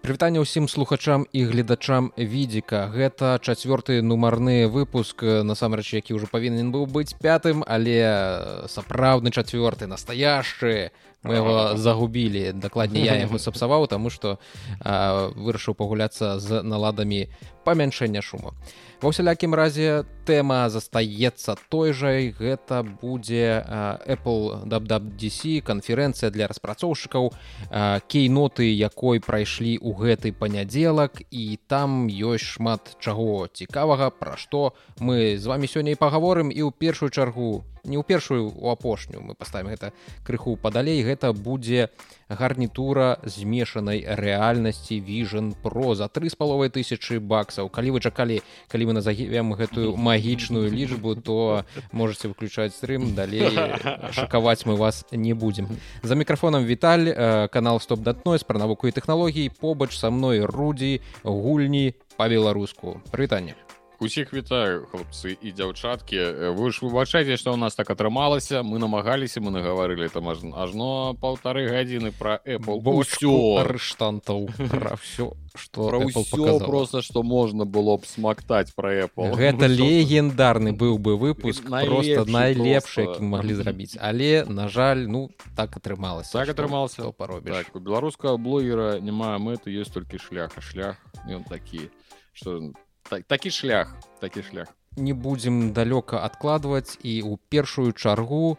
Прывітанне ўсім слухачам і гледачам відзіка. Гэта чацвёрты нумарны выпуск насамрэч, які ўжо павінен быў быць пятым, але сапраўдны чацвёрты настаяшчы. Мы яго загубілі. Дакладней я яго сапсаваў, таму што вырашыў пагуляцца з наладамі памяншэння шуму ва ўсялякім разе тэма застаецца той жа гэта будзе apple wwdc канферэнцыя для распрацоўшчыкаў кейноты якой прайшлі ў гэты панядзелак і там ёсць шмат чаго цікавага пра што мы з вами сёння і пагаворым і ў першую чаргу не ў першую у апошнюю мы паставім гэта крыху падалей. Гэта будзе гарнітура змешанай рэальнасці віжн про за тры з паловай тысячи баксаў. Калі вы чакалі калі мы назавем гэтую магічную лічбу то можете выключаць стрым далей шакаваць мы вас не будзем. За мікрафонам віталь э, канал стоп датной пра навуку і тэхналогій побач са мной рудзі гульні па-беларуску. Прывітанне усіх вітаю хлопцы і дзяўчаткі. Вы ж выбачайце што ў нас так атрымалася. Мы намагаліся мы нагаварылі там ажно полторы гадзіны про apple штантаў все что просто что можна было б смактаць про apple. Гэта легендарны быў бы выпуск просто найлепшы які маглі зрабіць. Але на жаль ну так атрымалася. Так атрымался паробіць так, у беларускага блогера няма мэты ёсць толькі шлях а шлях ён такі что так, такі шлях такі шлях. Не будзем далёка адкладваць і ў першую чаргу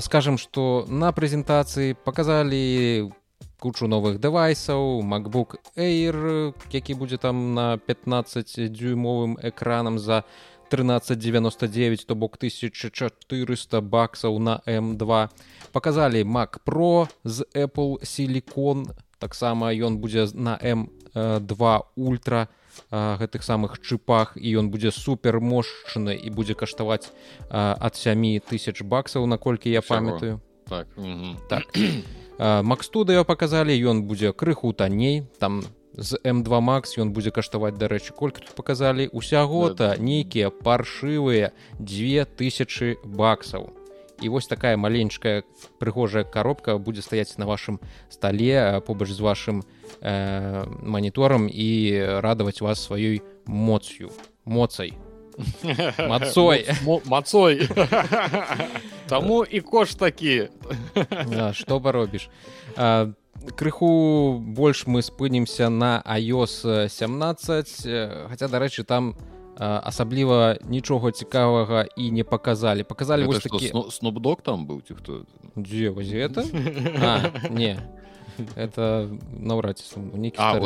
скажем что на прэзентацыі показалі кучу новых дэвайсаў macbook air які будзе там на 15 дюймовым экранам за 1399 то бок 1400 баксаў на m2 показалі mac pro з apple силикон таксама ён будзе на m2 ультра гэтых самых чыпах і ён будзе супер мошчаны і будзе каштаваць ад 7 тысяч баксаў наколькі я памятаю. Так, так. макстудыо показалі ён будзе крыху танней там з m2 max ён будзе каштаваць дарэчы колькі тут показалі усяго-то нейкія паршывыя 2000 баксаў і вось такая маленькая прыгожая коробка будзе стаяць на вашым стале побач з вашим э, маніторам і радаваць вас сваёй моцю моцай мацой мацой таму і кош такі что паробіш крыху больш мы спынемся на iOS 17 хаця дарэчы там у асабліва нічога цікавага і не показалі показалі вось такі снобдок там быў ці хто дзе это? Не. Это наўрад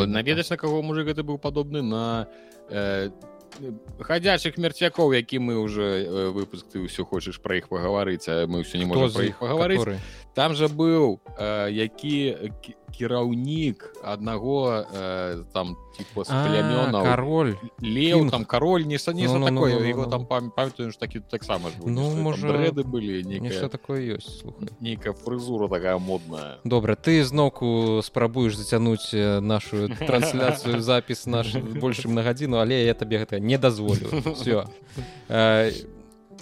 наведаць на каго мужик гэта быў падобны на э, хадзячых мерцякоў які мы уже э, выпуск ты ўсё хочаш пра іх пагаварыць а мы ўсё не можем пра іх пагаварыць там жа быў э, які кіраўнік аднаго э, там типа плямёна король леў там король не са не ну, ну, такое. Ну, его там памятаю ж такі таксама ну можа рэды былі нейкае такое ёсць нейкая фрызура такая модная. Добра ты зноўку спрабуеш зацянуць нашу трансляцыю запіс наш большым на гадзіну але я табе гэта не дазволю все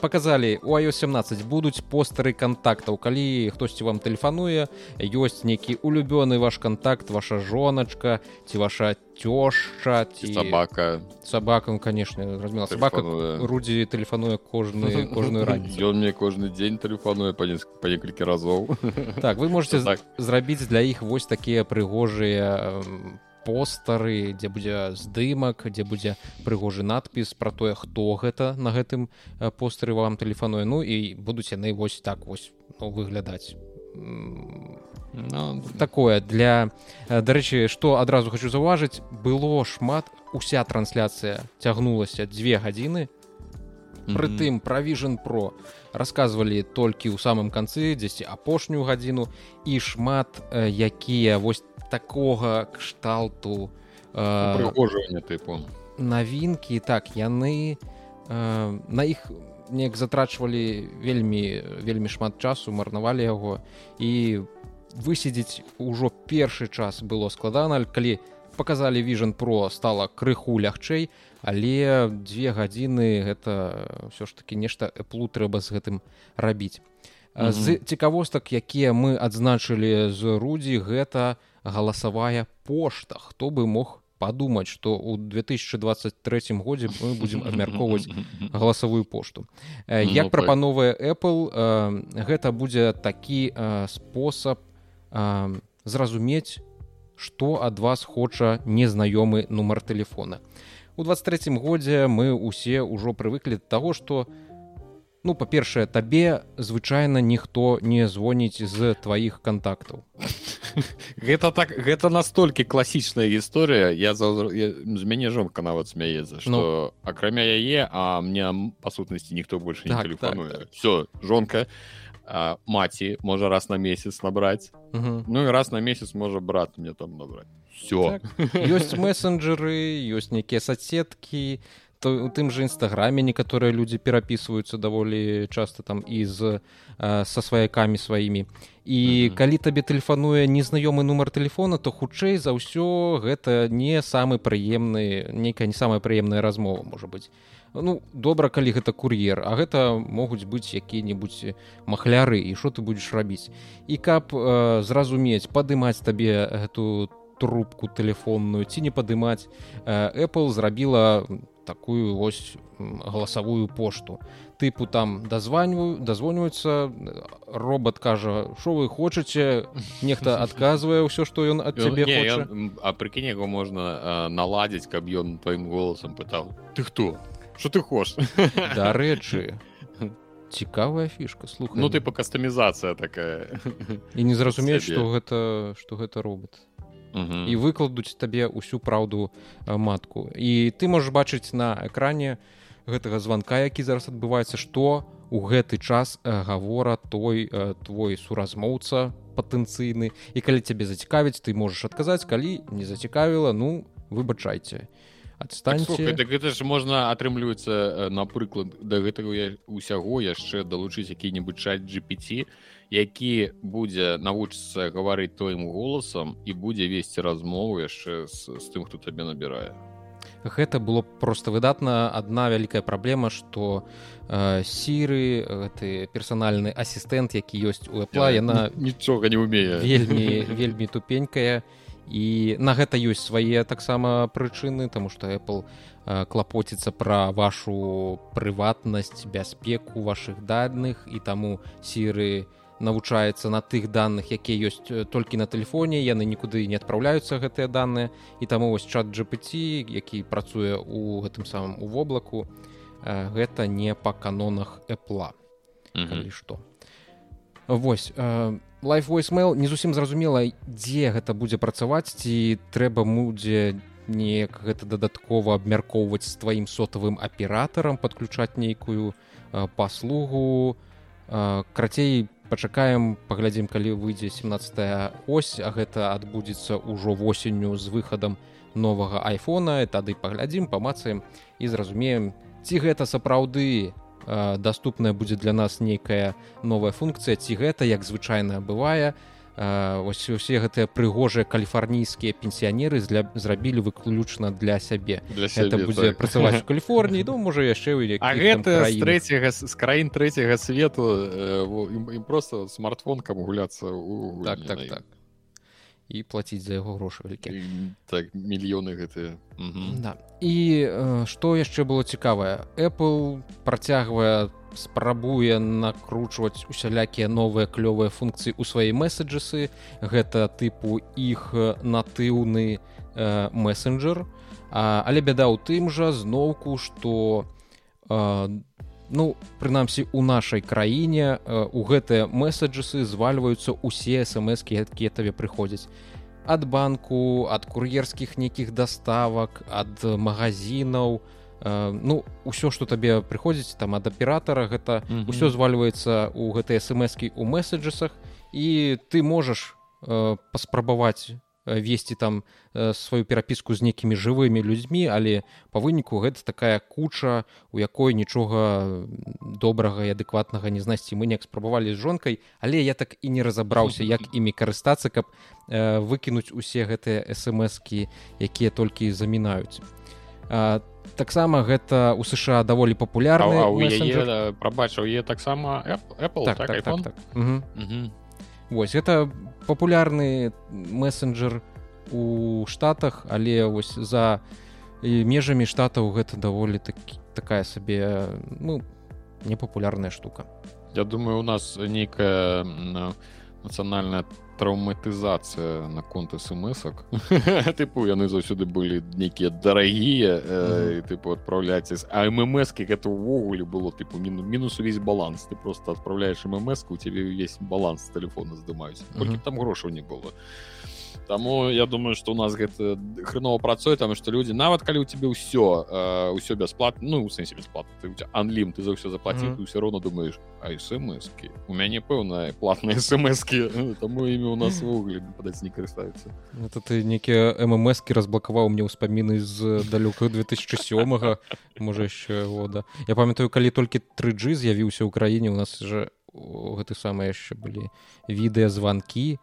показалі у iOS 17 будуць постары контактаў калі хтосьці вам тэлефануе ёсць нейкі улюбёны ваш контакт ваша жоначка ці ваша цёшча ці сабака сабакам конечно размела сабака рудзі тэлефануе кожны кожную раніцу ён мне кожны дзень тэлефануе па па некалькі разоў. Так вы можете так. зрабіць для іх вось такія прыгожыя по постары дзе будзе здымак дзе будзе прыгожы надпіс про тое хто гэта на гэтым постары вам тэлефануе. Ну і будуць яны вось так вось ну, выглядаць. Ну, такое для дарэчы што адразу хочу заўважыць было шмат уся трансляцыя цягнулася две гадзіны прытым правіжн про рассказывалі толькі ў самым канцы дзесьці апошнюю гадзіну і шмат якія вось такога кшталту прыгожвання тыпу навінкі так яны на іх неяк затрачвалі вельмі вельмі шмат часу марнавалі яго. І высидзець ужо першы час было складана калі показалі віжн про стала крыху лягчэй але две гадзіны гэта ўсё ж таки нешта эплу трэба з гэтым рабіць. З цікавостак якія мы адзначылі з рудзі гэта галасавая пошта. Хто бы мог подумаць что у 2023 годзе мы будзем абмяркоўваць галасавую пошту. Ну, як прапановая apple гэта будзе такі спосаб зразумець што ад вас хоча незнаёмы нумар телефона у 23 годзе мы усе ўжо прывыклі таго што ну па-першае табе звычайна ніхто не звоніць з тваіх контактаў гэта так гэта настолькі класічная гісторыя. Я з мяне жонка нават смяецца что ну, акрамя яе а мне па сутнасці ніхто больше не так, тэлефануе. так, так. все жонка маці можа раз на месяц набраць. Угу. ну і раз на месяц можа брат мне там набраць все так. ёсць месенджеры ёсць нейкія соцсеткі то у тым же нстаграме некаторыя людзі перапісваюцца даволі часта там і з э, са сваякамі сваімі і mm -hmm. калі табе тэлефануе незнаёмы нумар телефона то хутчэй за ўсё гэта не самы прыемны нейкая не самая прыемная размова можа быть ну добра калі гэта кур'ер а гэта могуць быць якія-небудзь махляры і що ты будзеш рабіць і каб э, зразумець падымаць табе гэту трубку телефонную ці не падымаць. Э, apple зрабіла такую ось галасавую пошту. Тыпу там дазваніваю дазвоніваюцца робот кажа що вы хочаце? Нехта адказвае ўсё што ён ад цябе а прыкінь яго можна наладзіць каб ён тваім голасам пытаў ты хто? Что ты хош дарэчы цікавая фішка слух ну ты па кастамізацыя такая. І не зразумець што гэта што гэта робот і выкладуць табе ўсю праўду матку. І ты можаш бачыць на экране гэтага званка які зараз адбываецца што у гэты час гавора той твой суразмоўца патэнцыйны. І калі цябе зацікавіць ты можаш адказаць калі не зацікавіла ну выбачайце. Адстаньце. так, гэта ж можна атрымліваецца напрыклад да гэтага усяго яшчэ далучыць які-небудзь чат GPT які будзе навучыцца гаварыць твоім голасам і будзе весці размову яшчэ з, з тым хто табе набірае гэта было просто выдатна адна вялікая праблема что э, сіры гэты персанальны асістэнт які ёсць у Apple, яна нічога не умее вельмі вельмі тупенькая. І на гэта ёсць свае таксама прычыны тому что Apple э, клапоціцца пра вашу прыватнасць бяспеку ваших дадных і таму сіры не навучаецца на тых данных якія ёсць толькі на тэлефоне яны нікуды не адпраўляюцца гэтыя даныя. І таму вось чат GPT які працуе у гэтым самым у воблаку гэта не па канонах эпла што. Вось лайфвойсмейл не зусім зразумела дзе гэта будзе працаваць ці трэба будзе неяк гэта дадаткова абмяркоўваць з тваім сотавым аператарам падключаць нейкую паслугу. Крацей по пачакаем паглядзім калі выйдзе 17 ось а гэта адбудзецца ўжо восенню з выхадам новага айфона. Тады паглядзім памацаем і зразумеем ці гэта сапраўды доступная будзе для нас нейкая новая функцыя ці гэта як звычайна бывае ось усе гэтыя прыгожыя каліфарнійскія пенсіянеры для зрабілі выключна для сябе. Для это будзе так. працаваць у каліфорніі ну можа яшчэ гэта третьяга з краін третьяга свету ім э, просто смартфон кам гуляцца у так так так. І плаціць за яго грошы вялікі. Так мільёны гэтыя. Да. і што э, яшчэ было цікавае? Apple працягвае спрабуе накручваць усялякія новыя клёвыя функцыі ў свае месседжасы гэта тыпу іх натыўны э, месенджер а, але бяда ў тым жа зноўку што э, ну прынамсі у нашай краіне э, у гэтыя месседжасы звальваюцца усе смскі якія табе прыходзяць. Ад банку ад кур'ерскіх нейкіх даставак ад магазинаў у Э, ну ўсё что табе прыходзіць там ад аператора гэта ўсё mm -hmm. звальваецца у гэтай смскі у месседжасах і ты можаш э, паспрабаваць э, весці там э, сваю перапіску з нейкімі жывымі людзьмі але па выніку гэта такая куча у якой нічога добрага і адэкватнага не знайсці мы неяк спрабавалі з жонкай але я так і не разабраўся як імі карыстацца каб э, выкінуць усе гэтыя смскі якія толькі замінаюць там таксама гэта у сша даволі папулярны прабачыў е таксама Apple, так, так, так, так, так. Вось гэта папулярны мессенджер у штатах але вось за межамі штатаў гэта даволі такі такая сабе ну непапулярная штука. Я думаю у нас нейкая нацыянальная траўматызацыя наконт смсак тыпу яны заўсёды былі нейкія дарагія э, тыпу адпраўляць а ммскі гэта ўвогуле было тыпу міну мінус увесь баланс. Ты просто адпраўляеш ммску у цябе ўвесь баланс телефона здымаюць там грошаў не было Таму я думаю что у нас гэта хрэнова працуе там что людзі нават калі у тебе ўсё ўсё бясплатна ну у сэнсе бясплатна ты анлім ты за ўсё заплаціў mm -hmm. все роўно думаешь а смски? У мяне пэўная платныя смски таму імі у нас ввогуле падаць не карыстаюцца это ты нейкія ммски разблакаваў мне ўспаміны з далёка 2007 можа яшчэ года я памятаю калі толькі 3G з'явіўся ў краіне у нас же гэты самыя яшчэ былі відэазванкі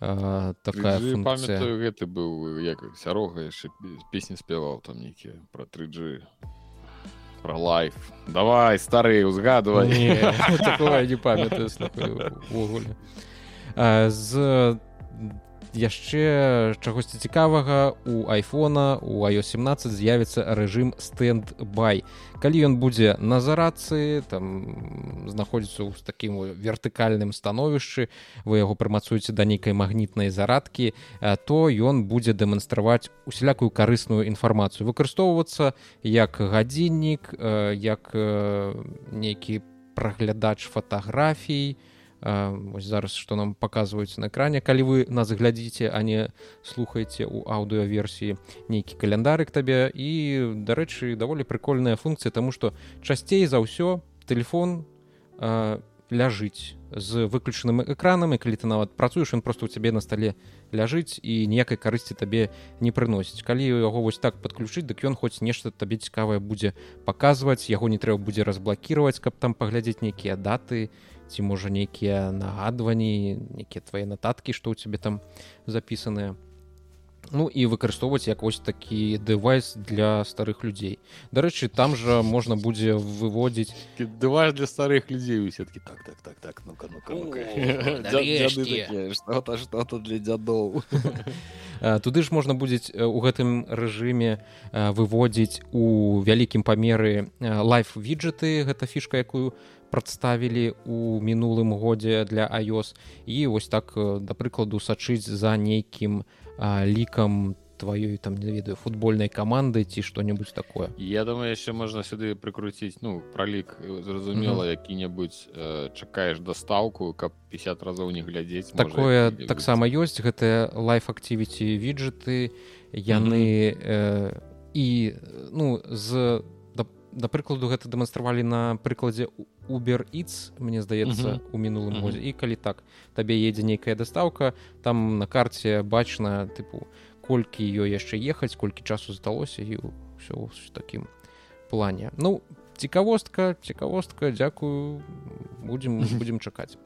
а, такая памятаю гэты быў як сярога яшчэ песні спяваў там нейкія про 3G про лайф. Давай стары узгадывай не памятаю з яшчэ чагосьці цікавага у айфона у iOS 17 з'явіцца рэжым стенд-бай калі ён будзе на зарадцы там знаходзіцца ў такім вертыкальным становішчы вы яго прымацуеце да нейкай магнітнай зарадкі то ён будзе дэманстраваць усялякую карысную інфармацыю. Выкарыстоўвацца як гадзіннік як нейкі праглядач фатаграфій то Вось зараз што нам паказваюць на экране калі вы нас глядзіце а не слухаеце у аўдыоверсіі нейкі каляндарык табе і дарэчы даволі прыкольная функцыя тому што часцей за ўсё телефон а, ляжыць з выключаным экранам і калі ты нават працуеш ён просто у цябе на стале ляжыць і ніякай карысці табе не прыносіць калі яго вось так падключыць дык ён хоць нешта табе цікавае будзе паказваць яго не трэба будзе разблакіраваць каб там паглядзець нейкія даты і ці можа нейкія нагадванні нейкія твае нататкі што ў цябе там запісаныя Ну і выкарыстоўваць як вось такі дэвайс для старых людзей дарэчы там жа можна будзе выводзіць дэвайс для старых людзей все-таки так так так так ну что-то для дзядоў туды ж можна будзе у гэтым рэжыме выводзіць у вялікім памеры лайф виджеты гэта фішка якую прадставілі у мінулым годзе для iOS і вось так да прыкладу сачыць за нейкім лікам тваёй там не ведаю футбольнай каманды ці што-небудзь такое я думаю яшчэ можна сюды прыкруціць ну пралік зразумела mm -hmm. які-небудзь э, чакаеш дастаўку каб 50 разоў не глядзець такое таксама ёсць гэтыя лайф акцівіці виджеты яны mm -hmm. э, і ну з да прыкладу гэта дэманстравалі на прыкладзе Uber Eats, мне здаецца у мінулым годзе. І калі так табе едзе нейкая дастаўка там на карце бачна тыпу колькі ёй яшчэ ехаць колькі часу засталося і ўсё такім плане. Ну цікавостка цікавостка дзякую будзем будзем чакаць.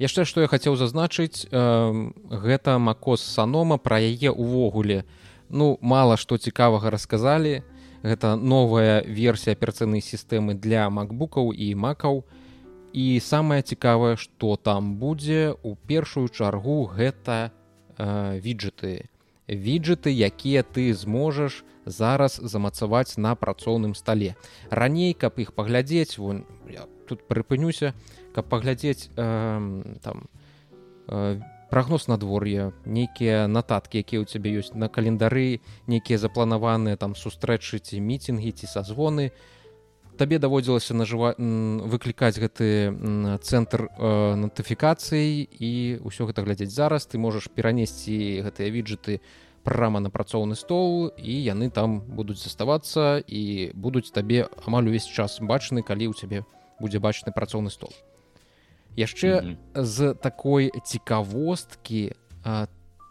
Яшчэ што я хацеў зазначыць э, гэта макос санома пра яе увогуле ну мала што цікавага расказалі гэта новая версія аперацыйнай сістэмы для макбукаў і макаў. І самае цікавае што там будзе у першую чаргу гэта э, виджеты виджеты якія ты зможаш зараз замацаваць на працоўным стале. Раней каб іх паглядзець вон тут прыпынюся каб паглядзець э, там э, прагноз надвор'я нейкія нататкі якія ў цябе ёсць на календары нейкія запланаваныя там сустрэчы ці мітингі ці сазвоны табе даводзілася нажыва выклікаць гэты цэнтр э, нотыфікацый і ўсё гэта глядзець зараз. Ты можаш перанесці гэтыя виджеты прама на працоўны стол і яны там будуць заставацца і будуць табе амаль увесь час бачны калі ў цябе будзе бачны працоўны стол яшчэ mm -hmm. з такой цікавосткі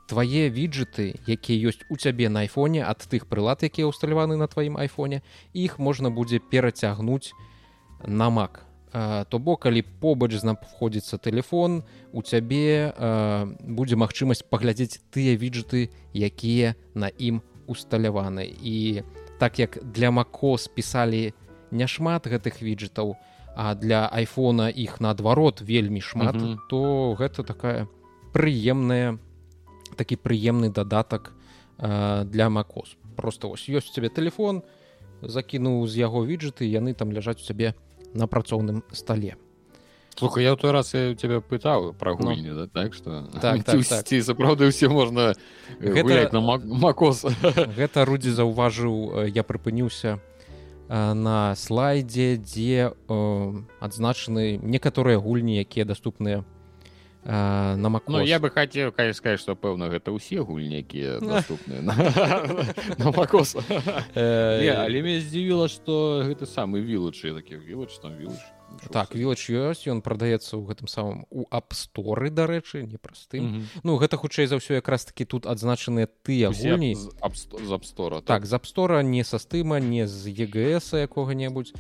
твае виджеты якія ёсць у цябе на айфоне ад тых прылад якія ўсталяваны на тваім айфоне іх можна будзе перацягнуць на мак то бок калі побач знаходзіцца телефон у цябе будзе магчымасць паглядзець тыя виджеты якія на ім усталяваны і так як для мако спісалі няшмат гэтых виджетаў то а для айфона іх наадварот вельмі шмат mm -hmm. то гэта такая прыемная такі прыемны дадатак э, для макос просто ось ёсць у цябе телефон закінуў з яго віджеты яны там ляжаць у цябе на працоўным стале Слухай, я ў той раз я тебя пытаў пра ну. гульні да? так что так, так, так. сапраўды ўсе можна гэта... на макос гэта рудзі заўважыў я прыпыніўся на слайдзе дзе адзначаны некаторыя гульні якія даступныя на мак ну, я бы хацеў калі сказаць што пэўна гэта ўсе гульні якія наступныя макос. Але мне здзівіла што гэта самы вілучы такі вілач там вілач так вілач ёсць ён прадаецца ў гэтым самым у апсторы дарэчы непростым mm -hmm. ну гэта хутчэй за ўсё якраз таки тут адзначаныя тыя гульні. з апстора так, так з апстора не са стыма не з егс якога-небудзь.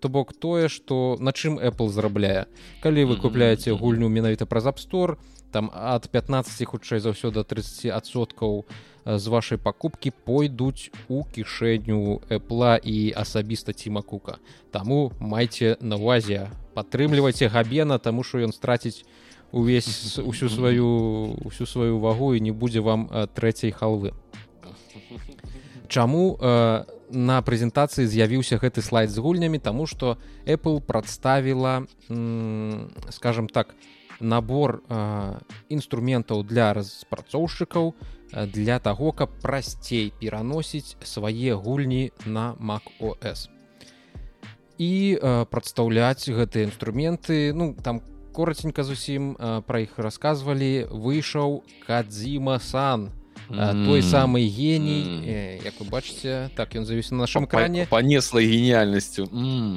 То бок тое што на чым apple зарабляе. Калі вы купляеце гульню менавіта праз апстор там ад 15 хутчэй за ўсё до 30соткаў з вашай пакупкі пойдуць у кішэню эпла і асабіста ціма кука. Таму майце на увазе падтрымлівайце габена таму што ён страціць увесь усю сваю усю сваю вагу і не будзе вам трэцяй халвы. Чаму э, на прэзентацыі з'явіўся гэты слайд з гульнямі? Таму што Apple прадставіла скажем так набор э, інструментаў для распрацоўшчыкаў для таго каб прасцей пераносіць свае гульні на macOS і э, прадстаўляць гэтыя інструменты ну там коротенька зусім э, пра іх расказвалі выйшаў кадзіма сан той самы геній як вы бачыце так ён завіс на нашем экране. панесла геніяльнасцю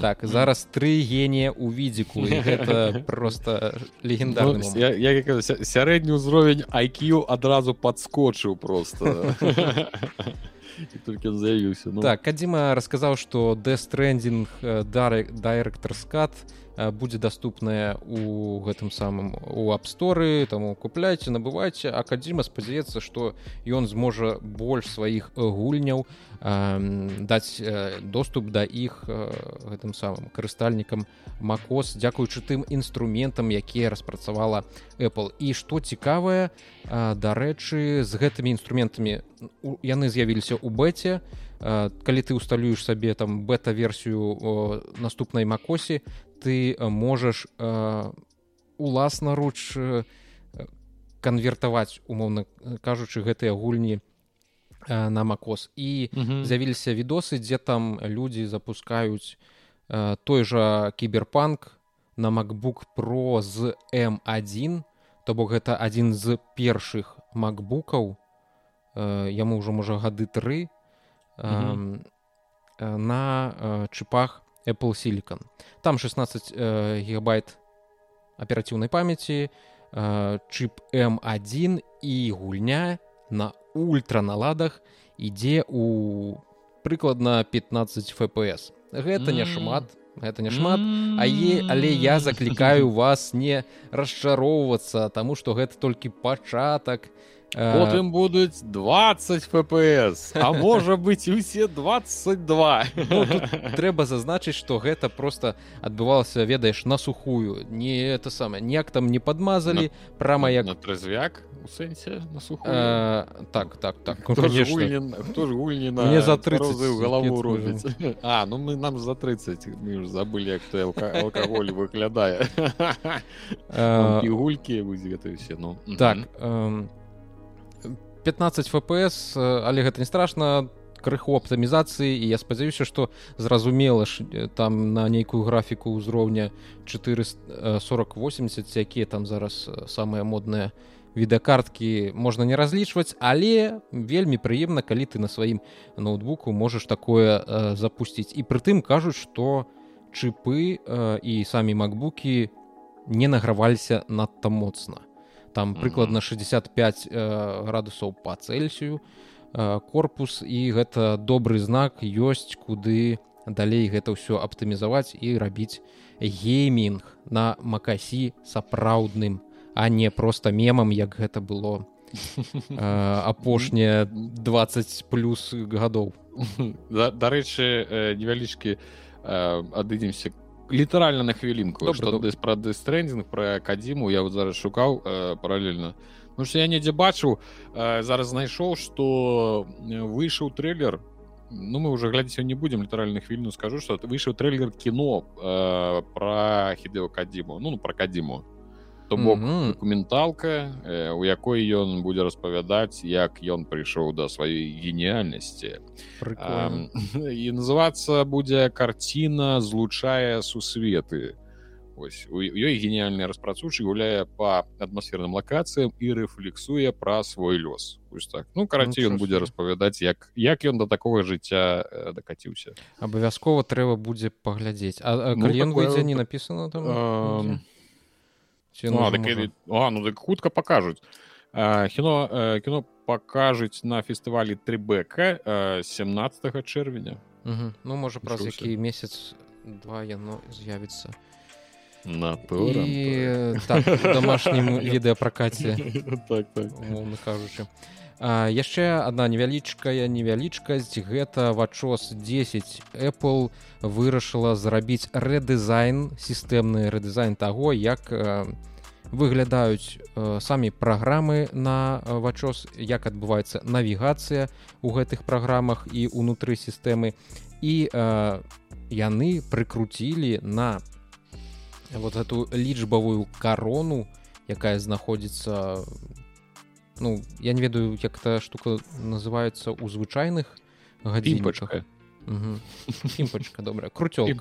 так зараз тры генія у відзіку гэта просто легендарны ну, сярэдні ўзровень IQ адразу падскочыў просто только заявіўся ну. так кадзіма расказаў што дэстрендинг дайректор скат будзе доступная у гэтым самым у апсторы таму купляйте набывайце акадзіма спадзяецца што ён зможа больш сваіх гульняў даць доступ да іх гэтым самым карыстальнікам макос. Дзякуючы тым інструментам якія распрацавала Apple. І што цікавае дарэчы з гэтымі інструментамі яны з'явіліся ў бэце. Калі ты усталюеш сабе там бета-версію наступнай макосе ты можаш уласнаруч канвертаваць умоўна кажучы гэтыя гульні на макос. І з'явіліся відосы дзе там людзі запускаюць той жа кіберпанк на macbook про з м1 то бок гэта адзін з першых макбукаў яму ўжо можа гады тры. На чыпах Apple Silicon. Там 16 э, гигабайт аператыўнай памяці, э, чып M1 і гульня на ультраналадах ідзе у прыкладна 15 фпс. Гэта не шмат, гэта не шмат а е, але я заклікаю вас не расчароўвацца таму што гэта толькі пачатак потым будуць 20 фпс а можа быть усе 22 ну, трэба зазначыць что гэта просто адбывалася ведаеш на сухую. Не это самое ніяк там не подмазалі прама як на трызвяк у сэнсе на сухую. А, так так так хто ж гульні на мне за 30 галаву робіць а ну мы нам за 30 мы ж забылі як кто алкаголь выглядае гулькі гэта все ну так а 15 фпс але гэта не страшно крыху аптымізацыі і я спадзяюся што зразумела ж там на нейкую графіку ўзроўня 44080 якія там зараз самыя модныя відэакарткі можна не разлічваць але вельмі прыемна калі ты на сваім ноутбуку можаш такое э, запусціць. І прытым кажуць што чыпы э, і самі макбукі не награваліся надта моцна там прыкладна 65 э, градусаў по цельсію э, корпус і гэта добры знак ёсць куды далей гэта ўсё аптымізаваць і рабіць геймінг на макасі сапраўдным а не просто мемам як гэта было э, апошнія 20 плюс гадоў. Дарэчы невялічкі адыдземся літаральна на хвілінку пра дэстрэндзінг пра кадзіму я вот зараз шукаў э, паралельна Ну что я недзе бачыў э, зараз знайшоў что выйшаў трейлер. Ну мы уже глядзець не будем літаральных хвіліну скажу что выйшаў трейлер кіно э, про хідео кадзіму ну про кадзіму то бок mm -hmm. документалка э, у якой ён будзе распавядаць як ён прыйшоў да сваёй геніяльнасці. І называцца будзе карціна злучае сусветы ось у ёй геніяльны распрацоўчы гуляе по атмасферным лакацыям і рэфлексуе пра свой лёс. Ось так. Ну карацей ён будзе распавядаць як як ён да такого жыцця э, дакаціўся. Абавязкова трэба будзе паглядзець. А, а ну, ён выйдзе не написано там? А... Ну, а, так, а, ну так хутка пакажуць кіно э, кіно пакажуць на фестывалі трибека 17 чэрвеня ну можа праз які месяц два яно з'явіцца натура так, домашнім відэапракаце так, так. кажучы яшчэ одна невялічкая невялічкасць. Гэта вачос 10 Apple вырашыла зрабіць рэдызайн сістэмны рэдызайн таго як выглядаюць самі праграмы на вачос як адбываецца навігацыя у гэтых праграмах і унутры сістэмы. І яны прыкруцілі на вот эту лічбавую карону якая знаходзіцца ну я не ведаю як эта штука называется у звычайных гадзінчах імпачка добрая круцёлка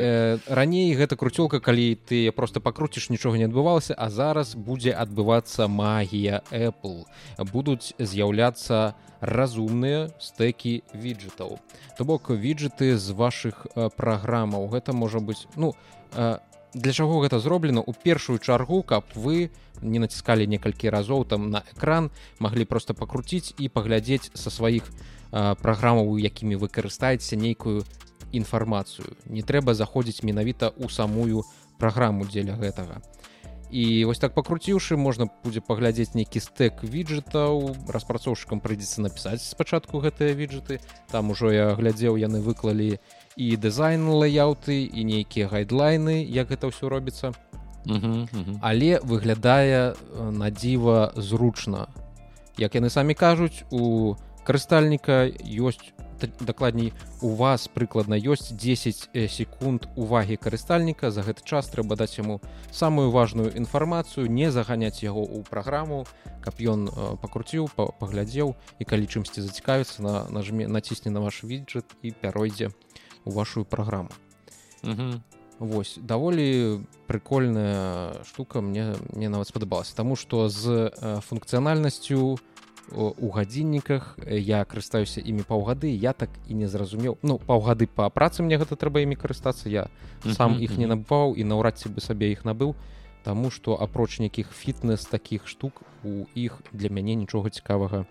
э, раней гэта круцёлка калі ты просто пакруціш нічога не адбывалася а зараз будзе адбывацца магія Apple. Будуць з'яўляцца разумныя стэкі віджетаў то бок віджеты з вашых праграмаў. Гэта можа быць ну для чаго гэта зроблена? У першую чаргу каб вы не націскалі некалькі разоў там на экран маглі просто пакруціць і паглядзець са сваіх праграмаў якімі вы карыстаеце нейкую інфармацыю. Не трэба заходзіць менавіта ў самую праграму дзеля гэтага. І вось так пакруціўшы можна будзе паглядзець нейкі стэк віджетаў распрацоўшчыкам прыйдзецца напісаць спачатку гэтыя віджеты там ужо я глядзеў яны выклалі і дызайн лаяўты і нейкія гайдлайны як гэта ўсё робіцца але выглядае на дзіва зручна. Як яны самі кажуць у карыстальніка ёсць дакладней у вас прыкладна ёсць 10 э, секунд увагі карыстальніка за гэты час трэба даць яму самую важную інфармацыю не заганяць яго ў праграму каб ён пакруціў паглядзеў і калі чымсьці зацікавіцца на нажме націсне на ваш віджет і пяройдзе у вашу праграму Вось даволі прыкольная штука мне мне нават спадабалася. Таму што з э, функцыянальнасцю у гадзінніках я карыстаюся імі паўгады я так і не зразумеў. Ну паўгады па працы мне гэта трэба імі карыстацца я сам іх не набываў і наўрад ці бы сабе іх набыў. Таму што апроч нейкіх фітнес такіх штук у іх для мяне нічога цікавага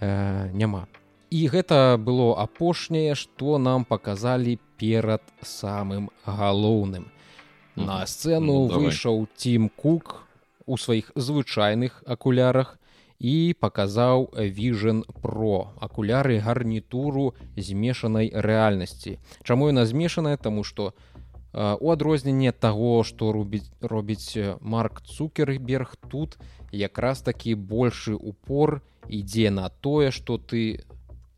э, няма і гэта было апошняе што нам паказалі перад самым галоўным. На сцэну ну, выйшаў тим кук у сваіх звычайных акулярах і паказаў Vision Pro акуляры гарнітуру змешанай рэальнасці. Чаму яна змешаная, таму што у адрозненне таго, што робіць, робіць Марк Цукерберг тут якраз такі большы упор ідзе на тое, што ты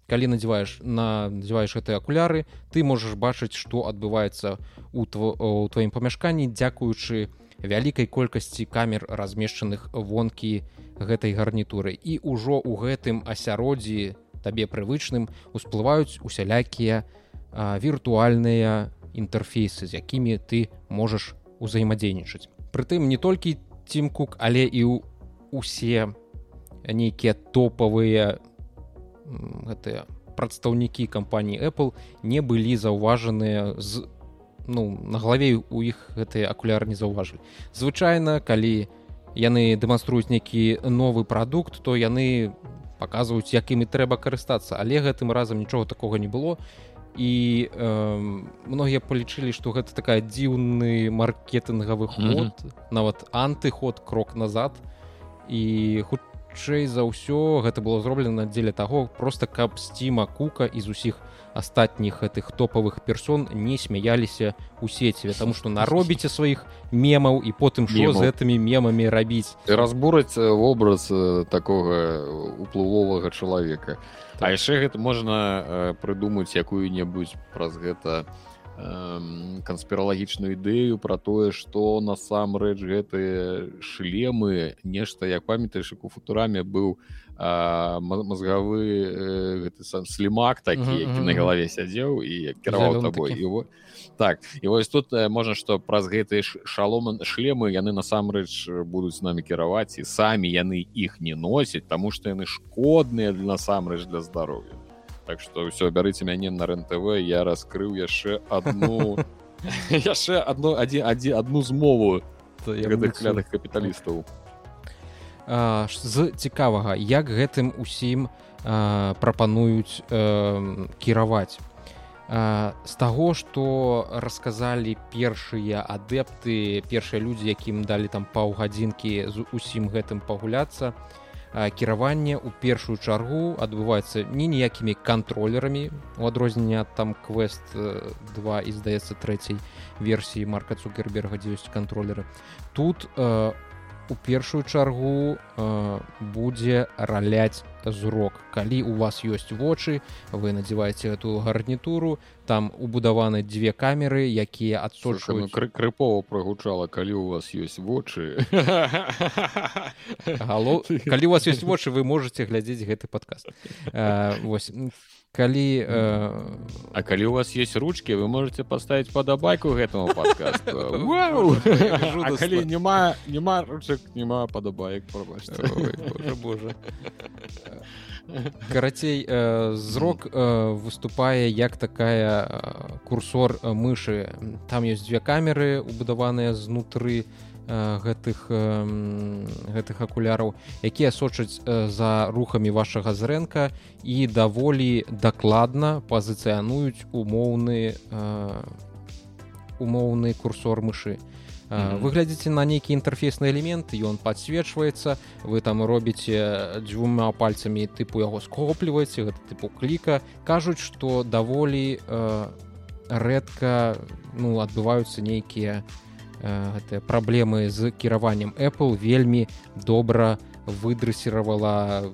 калі надзяваеш надзяваеш гэтыя акуляры, ты можаш бачыць, што адбываецца у тваім памяшканні, дзякуючы вялікай колькасці камер размешчаных вонкі, гэтай гарнітуры. І ўжо ў гэтым асяроддзі табе прывычным усплываюць усялякія віртуальныя інтэрфейсы з якімі ты можаш узаемадзейнічаць. Прытым не толькі тимкук але і ў усе нейкія топавыя гэтыя прадстаўнікі кампаніі Apple не былі заўважаныя з ну на галаве у іх гэтыя акуляры не заўважылі звычайна калі яны дэманструюць нейкі новы прадукт то яны паказваюць якімі трэба карыстацца. Але гэтым разам нічога такога не было. І э, многія палічылі што гэта такая дзіўны маркетынгавы ход mm -hmm. нават антыход крок назад. І хутчэй за ўсё гэта было зроблена дзеля таго просто каб сціма кука з усіх астатніх гэтых топавых персон не смяяліся у сеціве. Тому что наробіце сваіх мемаў і потым що з гэтымі мемамі рабіць. Разбураць вобраз такога уплывовага чалавека. Так. а яшчэ гэта можна прыдумаць якую-небудзь праз гэта канспіралагічную ідэю пра тое што насамрэч гэтыя шлемы нешта як памятаеш у футураме быў мозгавы э, гэты сам слімак такі які на галаве сядзеў і кіраваў табой его. Так і вось тут э, можна што праз гэтыя шаломан шлемы яны насамрэч будуць з намі кіраваць і самі яны іх не носяць таму што яны шкодныя для насамрэч для здароўя Так што ўсё бярыце мяне на рен-тв я раскрыў яшчэ одну яшчэ одно адзін адзін одну змову гэтых капіталістаў з цікавага як гэтым усім прапануюць кіраваць. З таго што расказалі першыя адэпты першыя людзі якім далі там паўгадзінкі з усім гэтым пагуляцца то кіраванне ў першую чаргу адбываецца не ніякімі кантролерамі у адрозненне там квест 2 і здаецца трэцяй версіі марка цукерберга дзе ёсць кантролеры. Тут у першую чаргу будзе раляць зрок. Калі у вас ёсць вочы вы надзяваеце эту гарнітуру там убудаваны дзве камеры якія адсочваюць кры крыпова прагучала калі у вас ёсць вочы. Калі у вас ёсць вочы вы можете глядзець гэты падказ вось калі э... А калі у вас есть ручки вы можете поставить падабайку гэтаму подкасту. Калі няма няма ручак няма падабаек Боже. карацей э, зрок э, выступае як такая э, курсор мышы там ёсць дзве камеры убудаваныя знутры гэтых гэтых акуляраў якія сочаць за рухамі вашага зрэнка і даволі дакладна пазіцыянуюць умоўны умоўны курсор мышы. Вы глядзіце на нейкі інтэрфейсны элемент ён подсвечваецца вы там робіце дзвюма пальцамі тыпу яго скопліваеце гэта тыпу кліка. Кажуць што даволі рэдка ну адбываюцца нейкія гэтыя праблемы з кіраваннем Apple вельмі добра выдрасіравала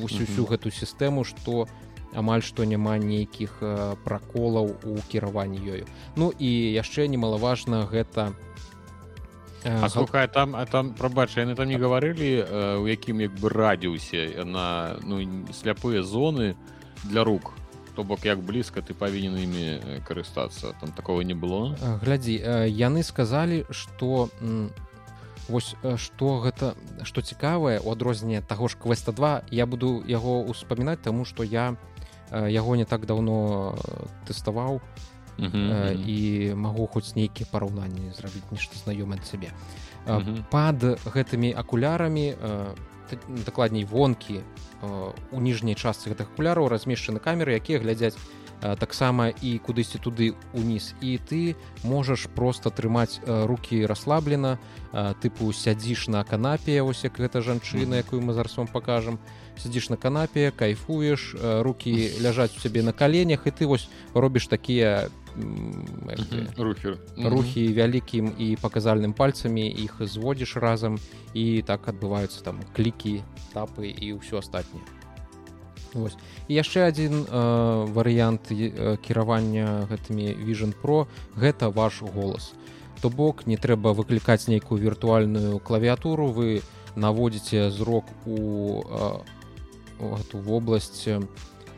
усю гэту сістэму што амаль што няма нейкіх праколаў у кіраванні ёю. Ну і яшчэ немалаважна гэта А слухай там а там прабач яны там не гаварылі у якім як бы радіусе на ну сляпыя зоны для рук то бок як блізка ты павінен імі карыстацца. Там такого не было. Глядзі яны сказалі что вось что гэта что цікавае у адрозненне таго ж квеста 2 я буду яго успамінаць тому что я яго не так давно тэставаў uh -huh, uh і магу хоць нейкія параўнанні зрабіць нешта знаёмае сабе uh -huh. пад гэтымі акулярамі дакладней вонкі у ніжняй частцы гэтых акуляраў размешчаны камеры якія глядзяць таксама і кудысьці туды уніз і ты можаш просто трымаць руки расслаблена тыпу сядзіш на канапе ось як гэта жанчына якую мы зараз вам покажам сядзіш на канапе кайфуеш руки ляжаць у цябе на каленях і ты вось робіш такія рухі рухі вялікім і паказальным пальцамі іх зводзіш разам і так адбываюцца там клікі тапы і ўсё астатняе Вось. і яшчэ адзін э, варыянт э, кіравання гэтымі vision про гэта ваш голас. То бок не трэба выклікаць нейкую віртуальную клавіатуру вы наводзіце зрок у э, эту вобласць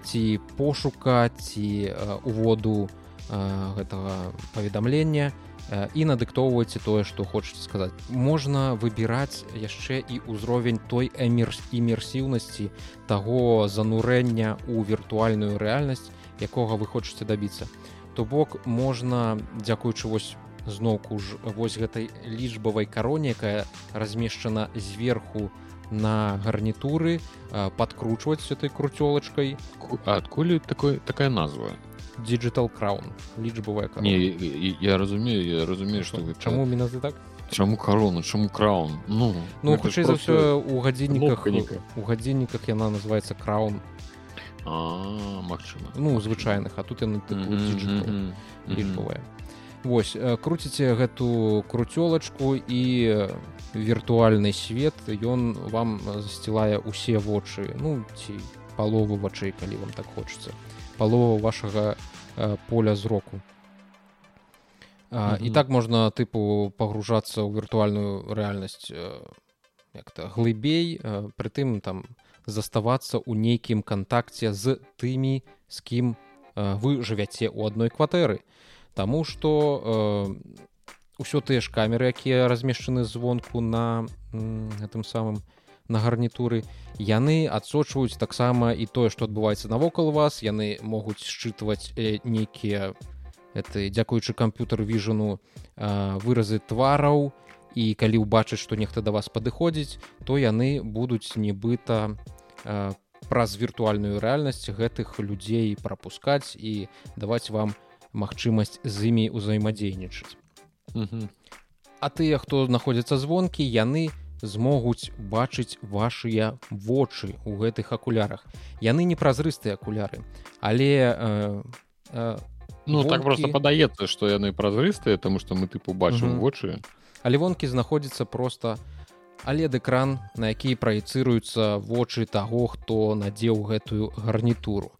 ці пошука ці э, уводу у гэтага паведамлення і надыктоўваеце тое што хочаце сказаць. Можна выбіраць яшчэ і ўзровень той эмір імерсіўнасці таго занурэння ў віртуальную рэальнасць якога вы хочаце дабіцца. То бок можна дзякуючы вось зноўку ж вось гэтай лічбавай кароне якая размешчана зверху на гарнітуры падкручваць этой круцёлачкай. Адкуль такой такая назва? Digital crown. Лічбавая не я разумею я разумею что чаму міназы так? Чаму карона чаму краун? Ну ну хутчэй за ўсё у гадзінніках у гадзінніках яна называется краун Мачыма ну звычайных а тут яны лічбавая Вось круціце гэту круцёлачку і віртуальны свет ён вам засцілае усе вочы. Ну ці палову вачэй калі вам так хочацца. Палова вашага поля зроку. А, і так можна тыпу пагружацца ў віртуальную рэальнасць як-то глыбей прытым там заставацца ў нейкім кантакце з тымі з кім вы жывяце ў адной кватэры Таму што ўсё тыя ж камеры якія размешчаны звонку на гэтым самым на гарнітуры яны адсочваюць таксама і тое што адбываецца навокал вас. Яны могуць счытваць нейкія это дзякуючы камп'ютар віжану выразы твараў. І калі ўбачыць што нехта да вас падыходзіць то яны будуць нібыта праз віртуальную рэальнасць гэтых людзей прапускаць і даваць вам магчымасць з імі ўзаемадзейнічаць. А тыя хто знаходзяцца звонкі яны змогуць бачыць вашыя вочы ў гэтых акулярах. Яны не празрыстыя акуляры але э, э, Ну вонкі... так просто падаецца што яны празрыстыя тому что мы тыпу бачым вочы. Але вонкі знаходзіцца просто але экран на які праецыруюцца вочы таго хто надзеў гэтую гарнітуру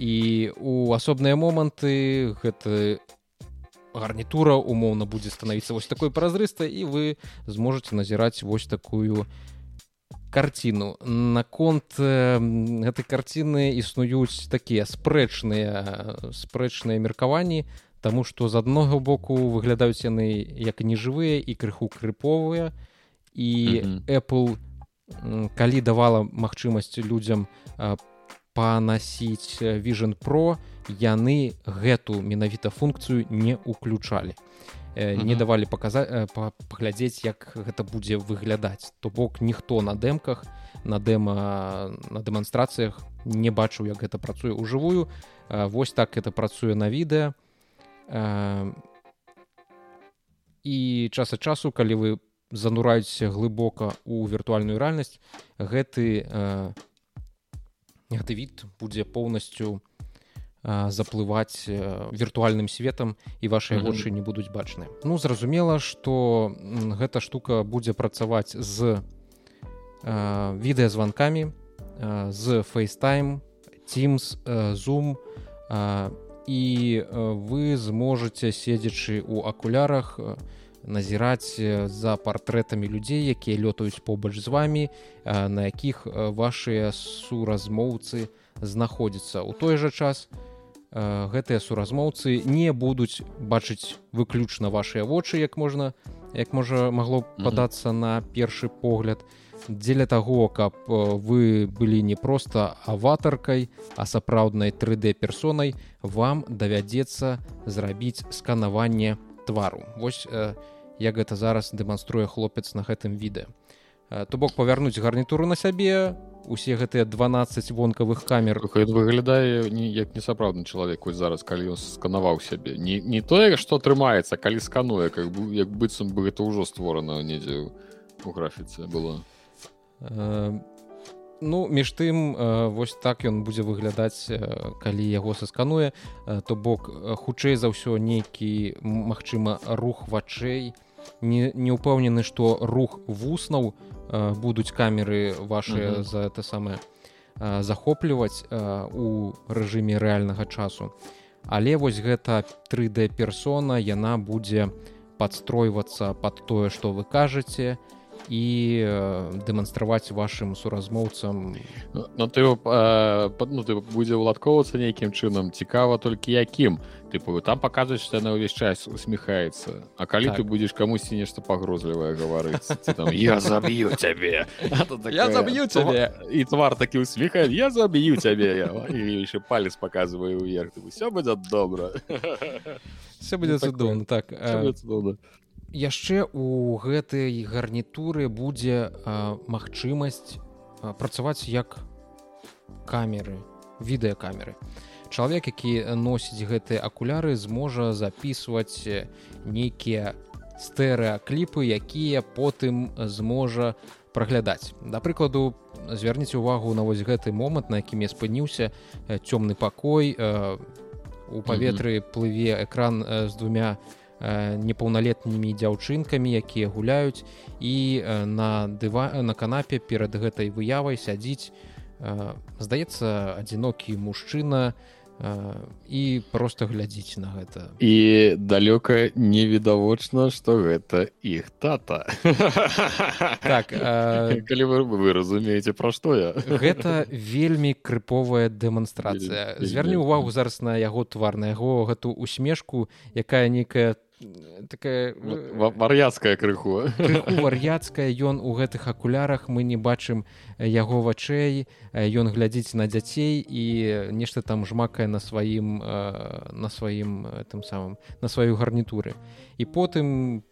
і у асобныя моманты гэты гарнітура умоўна будзе становіцца вось такой празрыстай і вы зможаце назіраць вось такую карціну наконт гэтай карціны існуюць такія спрэчныя спрэчныя меркаванні Таму што з аднога боку выглядаюць яны як нежывыя і крыху крыповыя і mm -hmm. Apple калі давала магчымасць людзям панасіць Vision Pro. Яны гэту менавіта функцыю не ўключалі. Не давалі паказаць паглядзець як гэта будзе выглядаць. То бок ніхто на дэмках на дэма на дэманстрацыях не бачыў як гэта працуе ў жывую восьось так это працуе на відэа. І час ад часу калі вы занураецеся глыбока ў віртуальную рэальнасць гэты гэты від будзе поўнасцю у заплываць віртуальным светам і вашыя вочы не будуць бачныя ну зразумела что гэта штука будзе працаваць з відэазванкамі з фейстайм teams zoom і вы зможаце седзячы у акулярах назіраць за партрэтамі людзей якія лётаюць побач з вами на якіх вашыя суразмоўцы знаходзяцца. Ў той жа час у гэтыя суразмоўцы не будуць бачыць выключна вашыя вочы як можна як можа магло падацца на першы погляд. Дзеля таго каб вы былі не проста аватаркай а сапраўднай 3d персонай вам давядзецца зрабіць сканаванне твару. Вось як гэта зараз дэманструе хлопец на гэтым відэа. То бок павярнуць гарнітуру на сябе усе гэтыя 12 вонкавых камер. Выглядае не як несапраўдны чалавек вось зараз калі ён сканаваў сябе. Не, не тое што атрымаецца калі скануе как бы як быццам бы гэта ўжо створана недзе у графіцы было. Э, ну між тым вось так ён будзе выглядаць калі яго саскануе э, то бок хутчэй за ўсё нейкі магчыма рух вачэй. Не, не ўпэўнены што рух вуснаў будуць камеры ваши за это самае захопліваць у рэжыме рэальнага часу. Але вось гэта 3d персона яна будзе падстройвацца под тое што вы кажаце. і дэманстраваць вашим суразмоўцам. Ну, ну ты э, ну, ты будзе ўладкоўвацца нейкім чынам цікава толькі якім. Тыпу там паказваць што яна ўвесь час усміхаецца. А калі так. ты будзеш камусьці нешта пагрозлівае гаварыць я заб'ю цябе я заб'ю цябе. і твар такі усміхае я заб'ю цябе яшчэ палец паказваю ўверх все будзе добра все будзе цудоўна так яшчэ у гэтай гарнітуры будзе магчымасць працаваць як камеры відэакамеры. Чалавек які носіць гэтыя акуляры зможа записываць нейкія стэрэакліпы якія потым зможа праглядаць. Да прыкладу звярніце увагу на вось гэты момант на якім я спыніўся. Цёмны пакой у паветры плыве экран з двумя непаўналетнімі дзяўчынкамі якія гуляюць і на дыва на канапе перад гэтай выявай сядзіць здаецца адзінокі мужчына і просто глядзіць на гэта. І далёка невідавочна што гэта іх тата. Так калі вы, вы разумееце пра што я? гэта вельмі крыповая дэманстрацыя. звярні ўвагу зараз на яго твар на яго гэту усмешку якая нейкая такая вар'яцкая крыху. вар'яцкая ён у гэтых акулярах мы не бачым яго вачэй ён глядзіць на дзяцей і нешта там жмакае на сваім на сваім тым самым на сваю гарнітуры. І потым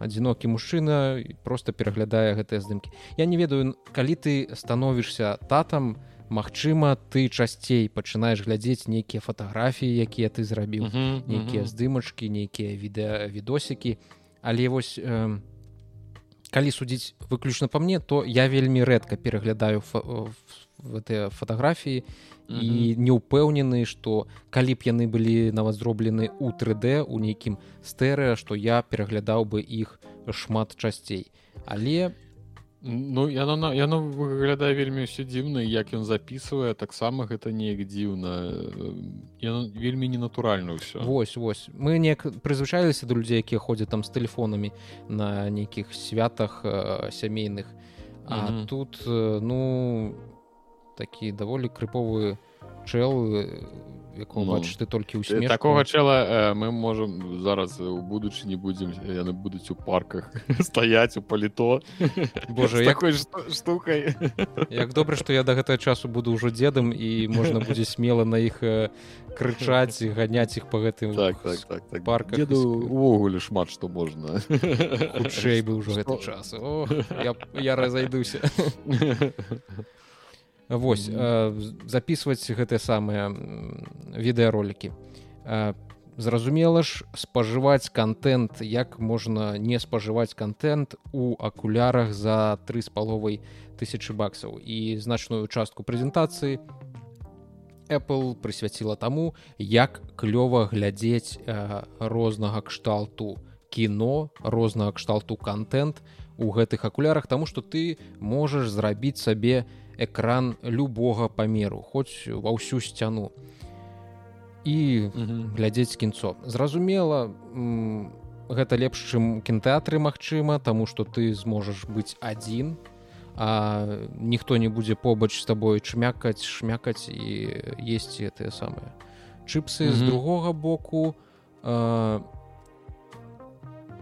адзінокі мужчына просто пераглядае гэтыя здымкі. Я не ведаю калі ты становішся татам то Магчыма, ты часцей пачынаеш глядзець нейкія фатаграфіі, якія ты зрабіў, uh -huh, нейкія uh -huh. здымачкі, нейкія відэа відосікі. Але вось э, калі судзіць выключна па мне, то я вельмі рэдка пераглядаю гэтыя фатаграфіі uh -huh. і не ўпэўнены, што калі б яны былі нават зроблены ў 3D у нейкім стэры, што я пераглядаў бы іх шмат часцей. Але Ну яно яно выглядае вельмі ўсё дзіўна як ён записывае таксама гэта неяк дзіўна. Вельмі ненатуральна ўсё. Восьось вось. Мы неяк прызвычаліся да людзей якія ходзяць там з тэлефонамі на нейкіх святах э, сямейных. А mm -hmm. тут э, ну такі даволі крыповы чэл якого ну, бачыш ты толькі ў такого чэла э, мы можем зараз у будучыні будзем яны будуць у парках стаять у паліто. Боже якой штукай як добра што я да гэтага часу буду ўжо дзедам і можна будзе смела на іх крычаць і ганяць іх по гэтым так, так, так, так. парка увогуле шмат што можна. Хутчэй бы ўжо гэты час. О, я, я разайдуся Вось э, записываць гэтыя самыя відэаролікі. Э, зразумела ж спажываць контент як можна не спажываць контент у акулярах за тры з паловай тысячи баксаў і значную частку прэзентацыі Apple прысвяціла таму як клёва глядзець э, рознага кшталту кіно рознага кшталту контент у гэтых акулярах тому что ты можаш зрабіць сабе не экран любога памеру хоць ва ўсю сцяну і глядзець кінцо зразумела гэта лепш чым кінтэатры магчыма таму што ты зможаш быць адзін а ніхто не будзе побач з табой чмякаць шмякаць і есці тыя самыя чыпсы з другога боку. А,